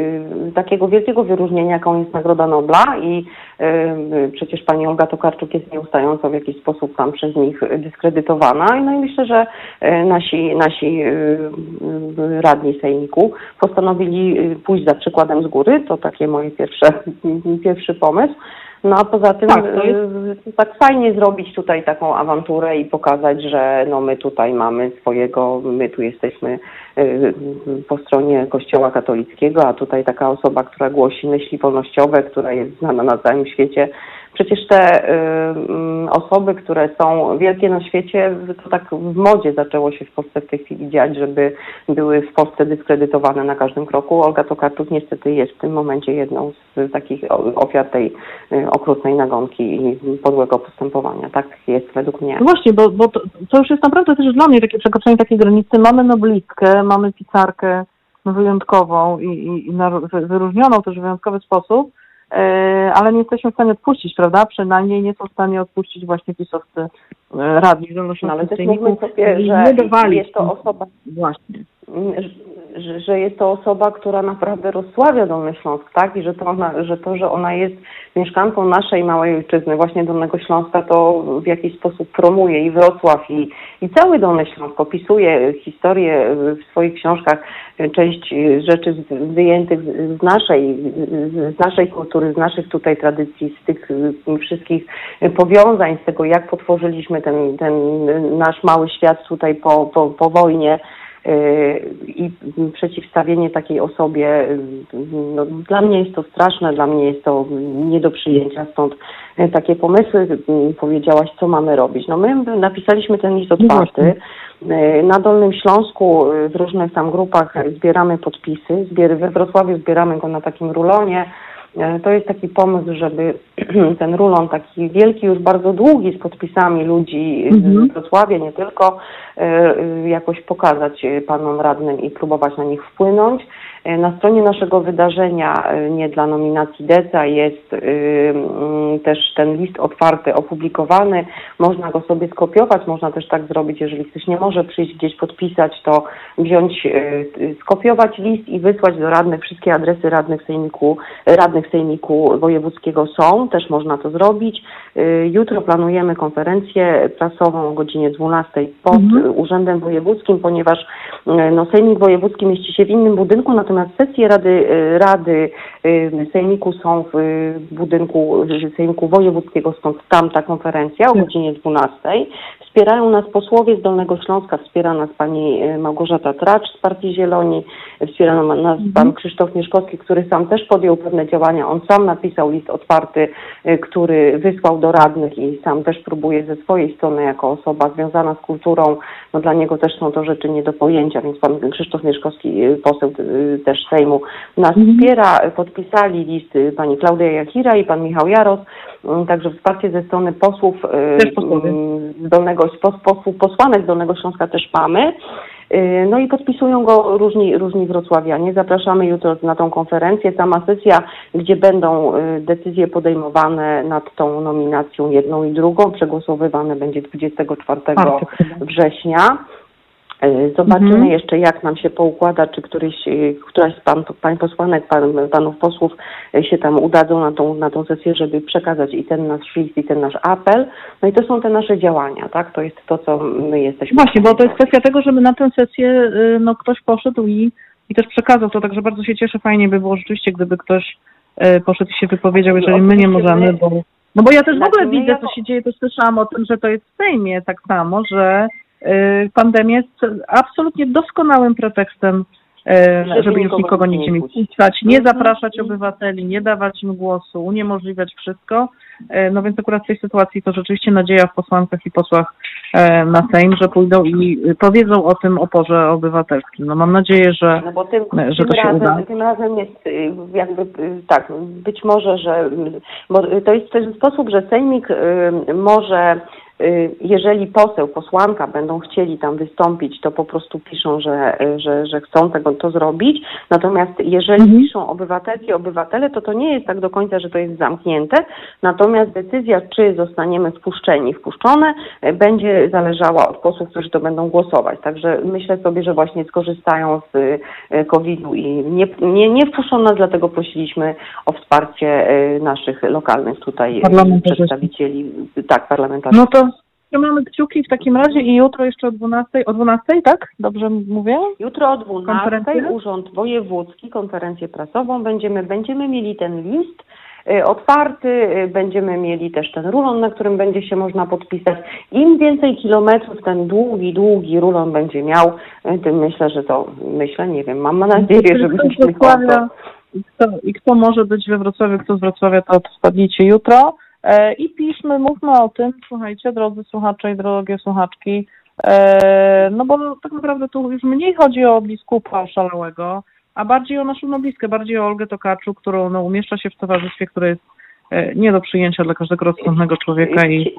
takiego wielkiego wyróżnienia, jaką jest Nagroda Nobla i przecież pani Olga Tokarczuk jest nieustająco w jakiś sposób tam przez nich dyskredytowana. No i myślę, że nasi, nasi radni sejmiku postanowili pójść za przykładem z góry. To takie moje pierwsze, *laughs* pierwszy pomysł. No a poza tym tak, jest... tak fajnie zrobić tutaj taką awanturę i pokazać, że no my tutaj mamy swojego, my tu jesteśmy po stronie Kościoła katolickiego, a tutaj taka osoba, która głosi myśli wolnościowe, która jest znana na całym świecie, Przecież te osoby, które są wielkie na świecie, to tak w modzie zaczęło się w Polsce w tej chwili dziać, żeby były w Polsce dyskredytowane na każdym kroku. Olga Tokarczuk niestety jest w tym momencie jedną z takich ofiar tej y, okrutnej nagonki i podłego postępowania. Tak jest według mnie. No właśnie, bo, bo to, to, już jest naprawdę też dla mnie takie przekroczenie takiej granicy. Mamy noblistkę, mamy pisarkę wyjątkową i, i, i wyróżnioną też w wyjątkowy sposób, ale nie jesteśmy w stanie odpuścić, prawda? Przynajmniej nie są w stanie odpuścić właśnie pisowcy radni w no, ale też mówmy sobie, że jest to osoba... Właśnie. Że, że jest to osoba, która naprawdę rozsławia Dolny Śląsk, tak? I że to, ona, że to, że ona jest mieszkanką naszej małej ojczyzny, właśnie Dolnego Śląska, to w jakiś sposób promuje i Wrocław, i, i cały Dolny Śląsk opisuje historię w swoich książkach, część rzeczy wyjętych z naszej, z naszej kultury, z naszych tutaj tradycji, z tych wszystkich powiązań, z tego jak potworzyliśmy ten, ten nasz mały świat tutaj po, po, po wojnie, i przeciwstawienie takiej osobie, no, dla mnie jest to straszne, dla mnie jest to nie do przyjęcia, stąd takie pomysły, powiedziałaś, co mamy robić. No my napisaliśmy ten list otwarty, na Dolnym Śląsku w różnych tam grupach zbieramy podpisy, we Wrocławiu zbieramy go na takim rulonie, to jest taki pomysł, żeby *clears throat* ten rulon taki wielki, już bardzo długi z podpisami ludzi mhm. z Wrocławia, nie tylko, e, jakoś pokazać panom radnym i próbować na nich wpłynąć. E, na stronie naszego wydarzenia, e, nie dla nominacji DECA, jest mm, też ten list otwarty, opublikowany. Można go sobie skopiować, można też tak zrobić, jeżeli ktoś nie może przyjść gdzieś podpisać, to wziąć, e, skopiować list i wysłać do radnych. Wszystkie adresy radnych sejmiku, radnych sejmiku wojewódzkiego są, też można to zrobić. Jutro planujemy konferencję prasową o godzinie 12 pod mhm. Urzędem Wojewódzkim, ponieważ no, Sejmik Wojewódzki mieści się w innym budynku, Natomiast sesje Rady, y, Rady y, Sejmiku są w budynku Sejmiku Wojewódzkiego, stąd tam ta konferencja o godzinie 12. Wspierają nas posłowie z Dolnego Śląska, wspiera nas pani y, Małgorzata Tracz z Partii Zieloni, wspiera nas mhm. pan Krzysztof Mieszkowski, który sam też podjął pewne działania. On sam napisał list otwarty, który wysłał do radnych i sam też próbuje ze swojej strony jako osoba związana z kulturą, no dla niego też są to rzeczy nie do pojęcia, więc pan Krzysztof Mieszkowski, poseł też Sejmu nas mhm. wspiera. Podpisali list pani Klaudia Jakira i pan Michał Jaros. Mm, także wsparcie ze strony posłów mm, z Dolnego, posłów, posłanek Dolnego Śląska też mamy. Y, no i podpisują go różni, różni wrocławianie. Zapraszamy jutro na tą konferencję. Sama sesja, gdzie będą y, decyzje podejmowane nad tą nominacją jedną i drugą, przegłosowywane będzie 24 września. E, zobaczymy mhm. jeszcze, jak nam się poukłada, czy któryś, e, któraś z pan, pań posłanek, pan, panów posłów e, się tam udadzą na tą, na tą sesję, żeby przekazać i ten nasz list, i ten nasz apel. No i to są te nasze działania, tak? To jest to, co my jesteśmy. Właśnie, bo to jest kwestia tego, żeby na tę sesję no, ktoś poszedł i i też przekazał to, także bardzo się cieszę, fajnie by było rzeczywiście, gdyby ktoś poszedł i się wypowiedział, jeżeli my nie możemy, bo no bo ja też w ogóle Znaczy, my widzę, jako- co się dzieje, też słyszałam o tym, że to jest w Sejmie tak samo, że y, pandemia jest absolutnie doskonałym pretekstem, y, Żeby żeby już nikogo nie nigdzie nie nie Mhm. zapraszać obywateli, nie dawać im głosu, uniemożliwiać wszystko. Y, No więc akurat w tej sytuacji to rzeczywiście nadzieja w posłankach i posłach e, na Sejm, że pójdą i y, powiedzą o tym oporze obywatelskim. No mam nadzieję, że, No bo tym, że to się razem, uda. tym razem jest y, jakby y, tak, być może, że bo to jest też sposób, że Sejmik y, może y, jeżeli poseł, posłanka będą chcieli tam wystąpić, to po prostu piszą, że, y, że, że chcą tego to zrobić. Natomiast jeżeli Mhm. piszą obywatelki, obywatele, to to nie jest tak do końca, że to jest zamknięte. Natomiast decyzja, czy zostaniemy wpuszczeni, wpuszczone, y, będzie zależała od posłów, którzy to będą głosować. Także myślę sobie, że właśnie skorzystają z y, COVID-u i nie, nie, nie nas, dlatego prosiliśmy o wsparcie y, naszych lokalnych tutaj y, przedstawicieli, y, tak, parlamentarzystów. no to trzymamy kciuki w takim razie i jutro jeszcze o 12, o 12, tak? Dobrze mówię? Jutro o 12 Konferencję? Urząd Wojewódzki, konferencję prasową. Będziemy, będziemy mieli ten list y, otwarty, y, będziemy mieli też ten rulon, na którym będzie się można podpisać. Im więcej kilometrów ten długi, długi rulon będzie miał, y, tym myślę, że to, myślę, nie wiem, mam nadzieję, że. Wrocławia i kto, I kto może być we Wrocławiu, kto z Wrocławia, to wpadnijcie jutro. E, I piszmy, mówmy o tym, słuchajcie, drodzy słuchacze i drogie słuchaczki, e, no bo tak naprawdę tu już mniej chodzi o biskupa oszalałego, a bardziej o naszą noblistkę, bardziej o Olgę Tokarczuk, którą no, umieszcza się w towarzystwie, które jest e, nie do przyjęcia dla każdego rozsądnego człowieka i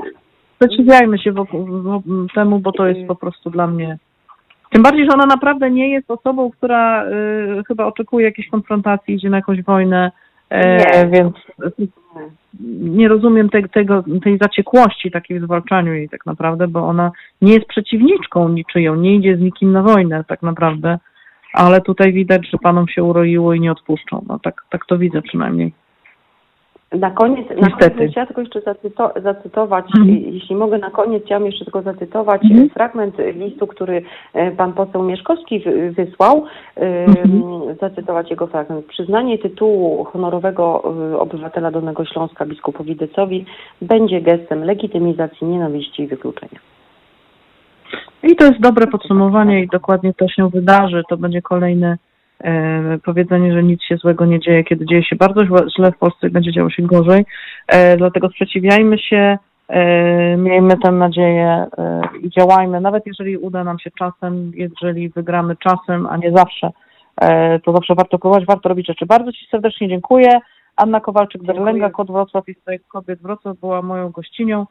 sprzeciwiajmy się wokół, wo- temu, bo to jest po prostu dla mnie tym bardziej, że ona naprawdę nie jest osobą, która y, chyba oczekuje jakiejś konfrontacji, idzie na jakąś wojnę, Nie. więc nie rozumiem te, tego, tej zaciekłości takiej w zwalczaniu jej tak naprawdę, bo ona nie jest przeciwniczką niczyją, nie idzie z nikim na wojnę tak naprawdę, ale tutaj widać, że panom się uroiło i nie odpuszczą. No tak, tak to widzę przynajmniej. Na koniec, na Niestety. koniec chciałam tylko jeszcze zacyto, zacytować, Mhm. jeśli mogę na koniec, chciałam jeszcze tylko zacytować Mhm. e, fragment listu, który e, pan poseł Mieszkowski wy- wysłał, e, Mhm. zacytować jego fragment. Przyznanie tytułu honorowego e, obywatela Dolnego Śląska biskupowi Decowi będzie gestem legitymizacji nienawiści i wykluczenia. I to jest dobre podsumowanie i dokładnie to się wydarzy. To będzie kolejne e, powiedzenie, że nic się złego nie dzieje, kiedy dzieje się bardzo źle, w Polsce i będzie działo się gorzej. E, dlatego sprzeciwiajmy się, e, miejmy tę nadzieję e, i działajmy, nawet jeżeli uda nam się czasem, jeżeli wygramy czasem, a nie zawsze, e, to zawsze warto próbować, warto robić rzeczy. Bardzo Ci serdecznie dziękuję. Anna Kowalczyk-Derlenga, Kod Wrocław i Strajk Kobiet Wrocław była moją gościnią,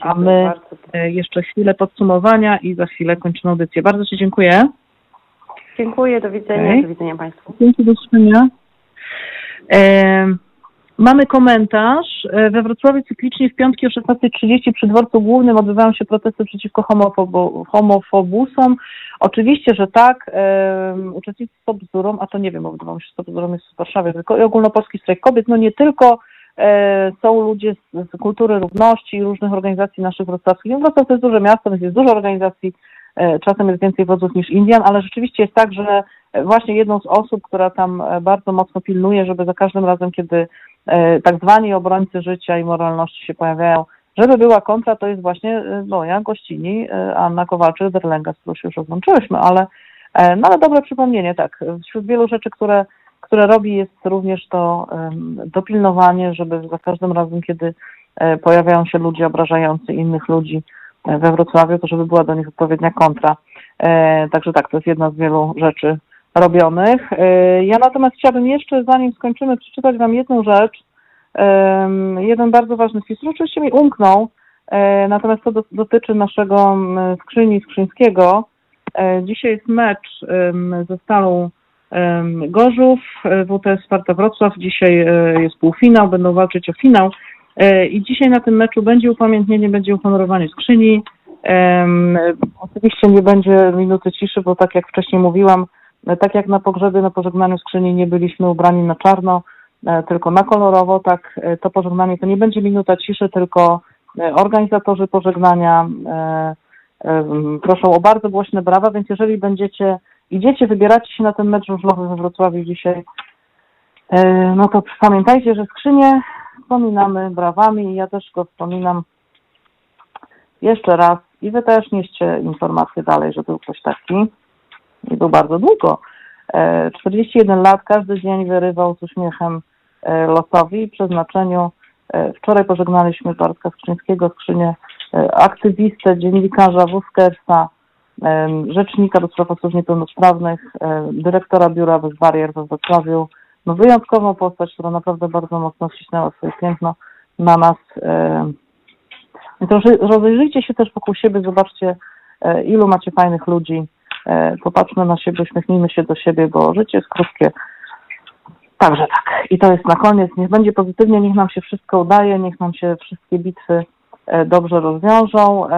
a my. E, jeszcze chwilę podsumowania i za chwilę kończymy audycję. Bardzo Ci dziękuję. Dziękuję, do widzenia, Okej. do widzenia Państwu. Dzięki, do usłyszenia. E, mamy komentarz. E, we Wrocławiu cyklicznie w piątki o 16.30 przy dworcu głównym odbywają się protesty przeciwko homofobo, homofobusom. Oczywiście, że tak. E, uczestnicy Stop Bzdurą, a to nie wiem, bo wydawało mi się, że Stop Bzdurą jest w Warszawie, tylko i ogólnopolski strajk kobiet. No nie tylko e, są ludzie z, z kultury równości i różnych organizacji naszych wrocławskich. No, Wrocław to jest duże miasto, więc jest dużo organizacji, czasem jest więcej wodzów niż Indian, ale rzeczywiście jest tak, że e, właśnie jedną z osób, która tam e, bardzo mocno pilnuje, żeby za każdym razem, kiedy e, tak zwani obrońcy życia i moralności się pojawiają, żeby była kontra, to jest właśnie e, moja gościni e, Anna Kowalczyk-Derlenga, z którą się już rozłączyłyśmy, ale, e, no ale dobre przypomnienie, tak. Wśród wielu rzeczy, które, które robi jest również to dopilnowanie, żeby za każdym razem, kiedy e, pojawiają się ludzie obrażający innych ludzi e, we Wrocławiu, to żeby była do nich odpowiednia kontra. E, Także tak, to jest jedna z wielu rzeczy robionych. E, Ja natomiast chciałabym jeszcze, zanim skończymy, przeczytać Wam jedną rzecz. Em, Jeden bardzo ważny wpis, który oczywiście mi umknął, e, natomiast to do, dotyczy naszego skrzyni Skrzyńskiego. E, Dzisiaj jest mecz ze Stalą Gorzów, e, WTS Sparta Wrocław. Dzisiaj e, jest półfinał, będą walczyć o finał. E, I dzisiaj na tym meczu będzie upamiętnienie, będzie uhonorowanie skrzyni. Oczywiście nie będzie minuty ciszy, bo tak jak wcześniej mówiłam, e, tak jak na pogrzebie, na pożegnaniu skrzyni nie byliśmy ubrani na czarno, e, tylko na kolorowo, tak to pożegnanie to nie będzie minuta ciszy, tylko organizatorzy pożegnania proszą o bardzo głośne brawa, więc jeżeli będziecie idziecie, wybieracie się na ten mecz żużlowy we Wrocławiu dzisiaj, no to pamiętajcie, że skrzynię wspominamy brawami i ja też go wspominam jeszcze raz i wy też nieście informację dalej, że był ktoś taki i był bardzo długo. E, 41 lat, każdy dzień wyrywał z uśmiechem e, losowi i przeznaczeniu. E, Wczoraj pożegnaliśmy Bartka Skrzyńskiego, skrzynię e, aktywistę, dziennikarza Wuskersa, em, rzecznika do spraw osób niepełnosprawnych, e, dyrektora biura bez barier we Wrocławiu. No wyjątkową postać, która naprawdę bardzo mocno wcisnęła swoje piętno na nas. e, to że- rozejrzyjcie się też wokół siebie, zobaczcie, e, ilu macie fajnych ludzi. E, Popatrzmy na siebie, uśmiechnijmy się do siebie, bo życie jest krótkie. Także tak. I to jest na koniec. Niech będzie pozytywnie, niech nam się wszystko udaje, niech nam się wszystkie bitwy e, dobrze rozwiążą.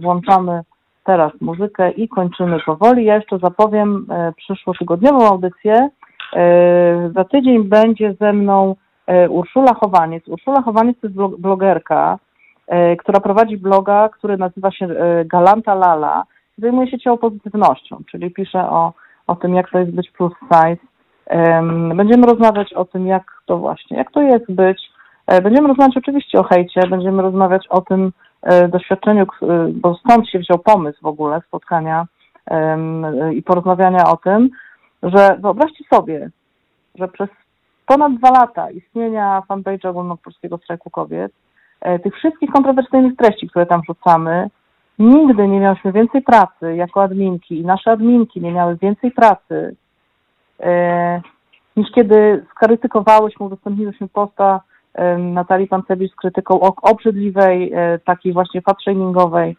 Włączamy teraz muzykę i kończymy powoli. Ja jeszcze zapowiem e, przyszłotygodniową audycję. E, Za tydzień będzie ze mną e, Urszula Chowaniec. Urszula Chowaniec to jest blog- blogerka, e, która prowadzi bloga, który nazywa się Galanta Lala. Zajmuje się ciało pozytywnością, czyli pisze o, o tym, jak to jest być plus size. Em, Będziemy rozmawiać o tym, jak to właśnie, jak to jest być. Będziemy rozmawiać oczywiście o hejcie, będziemy rozmawiać o tym doświadczeniu, bo stąd się wziął pomysł w ogóle spotkania i porozmawiania o tym, że wyobraźcie sobie, że przez ponad dwa lata istnienia fanpage'a Ogólnopolskiego Strajku Kobiet, e, tych wszystkich kontrowersyjnych treści, które tam rzucamy, nigdy nie miałyśmy więcej pracy jako adminki i nasze adminki nie miały więcej pracy e, niż kiedy skrytykowałyśmy, udostępniłyśmy posta e, Natalii Pancewicz z krytyką o- obrzydliwej, takiej właśnie fat-shamingowej,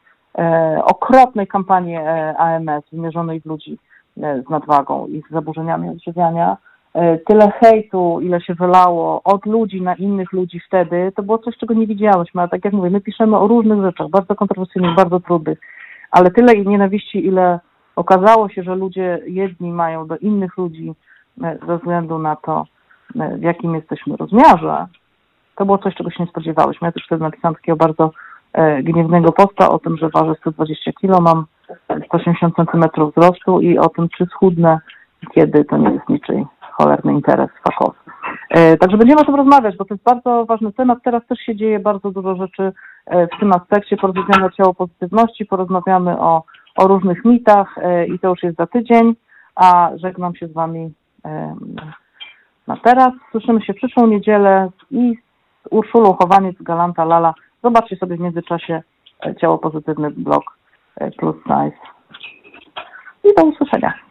okropnej kampanii AMS wymierzonej w ludzi z nadwagą i z zaburzeniami odżywiania. E, Tyle hejtu, ile się wylało od ludzi na innych ludzi wtedy, to było coś, czego nie widziałyśmy. Ale tak jak mówię, my piszemy o różnych rzeczach, bardzo kontrowersyjnych, bardzo trudnych, ale tyle i nienawiści, ile okazało się, że ludzie jedni mają do innych ludzi e, ze względu na to, e, w jakim jesteśmy rozmiarze, to było coś, czego się nie spodziewałyśmy. Ja też wtedy napisałam takiego bardzo e, gniewnego posta o tym, że ważę 120 kg, mam 180 cm wzrostu i o tym, czy schudnę, kiedy to nie jest niczyj cholerny interes fachowy. E, Także będziemy o tym rozmawiać, bo to jest bardzo ważny temat. Teraz też się dzieje bardzo dużo rzeczy e, w tym aspekcie. Porozmawiamy o ciało pozytywności, porozmawiamy o, o różnych mitach e, i to już jest za tydzień, a żegnam się z Wami na teraz. Słyszymy się przyszłą niedzielę i z Urszulą Chowaniec, Galanta Lala. Zobaczcie sobie w międzyczasie ciało pozytywny blog e, Plus Size. I do usłyszenia.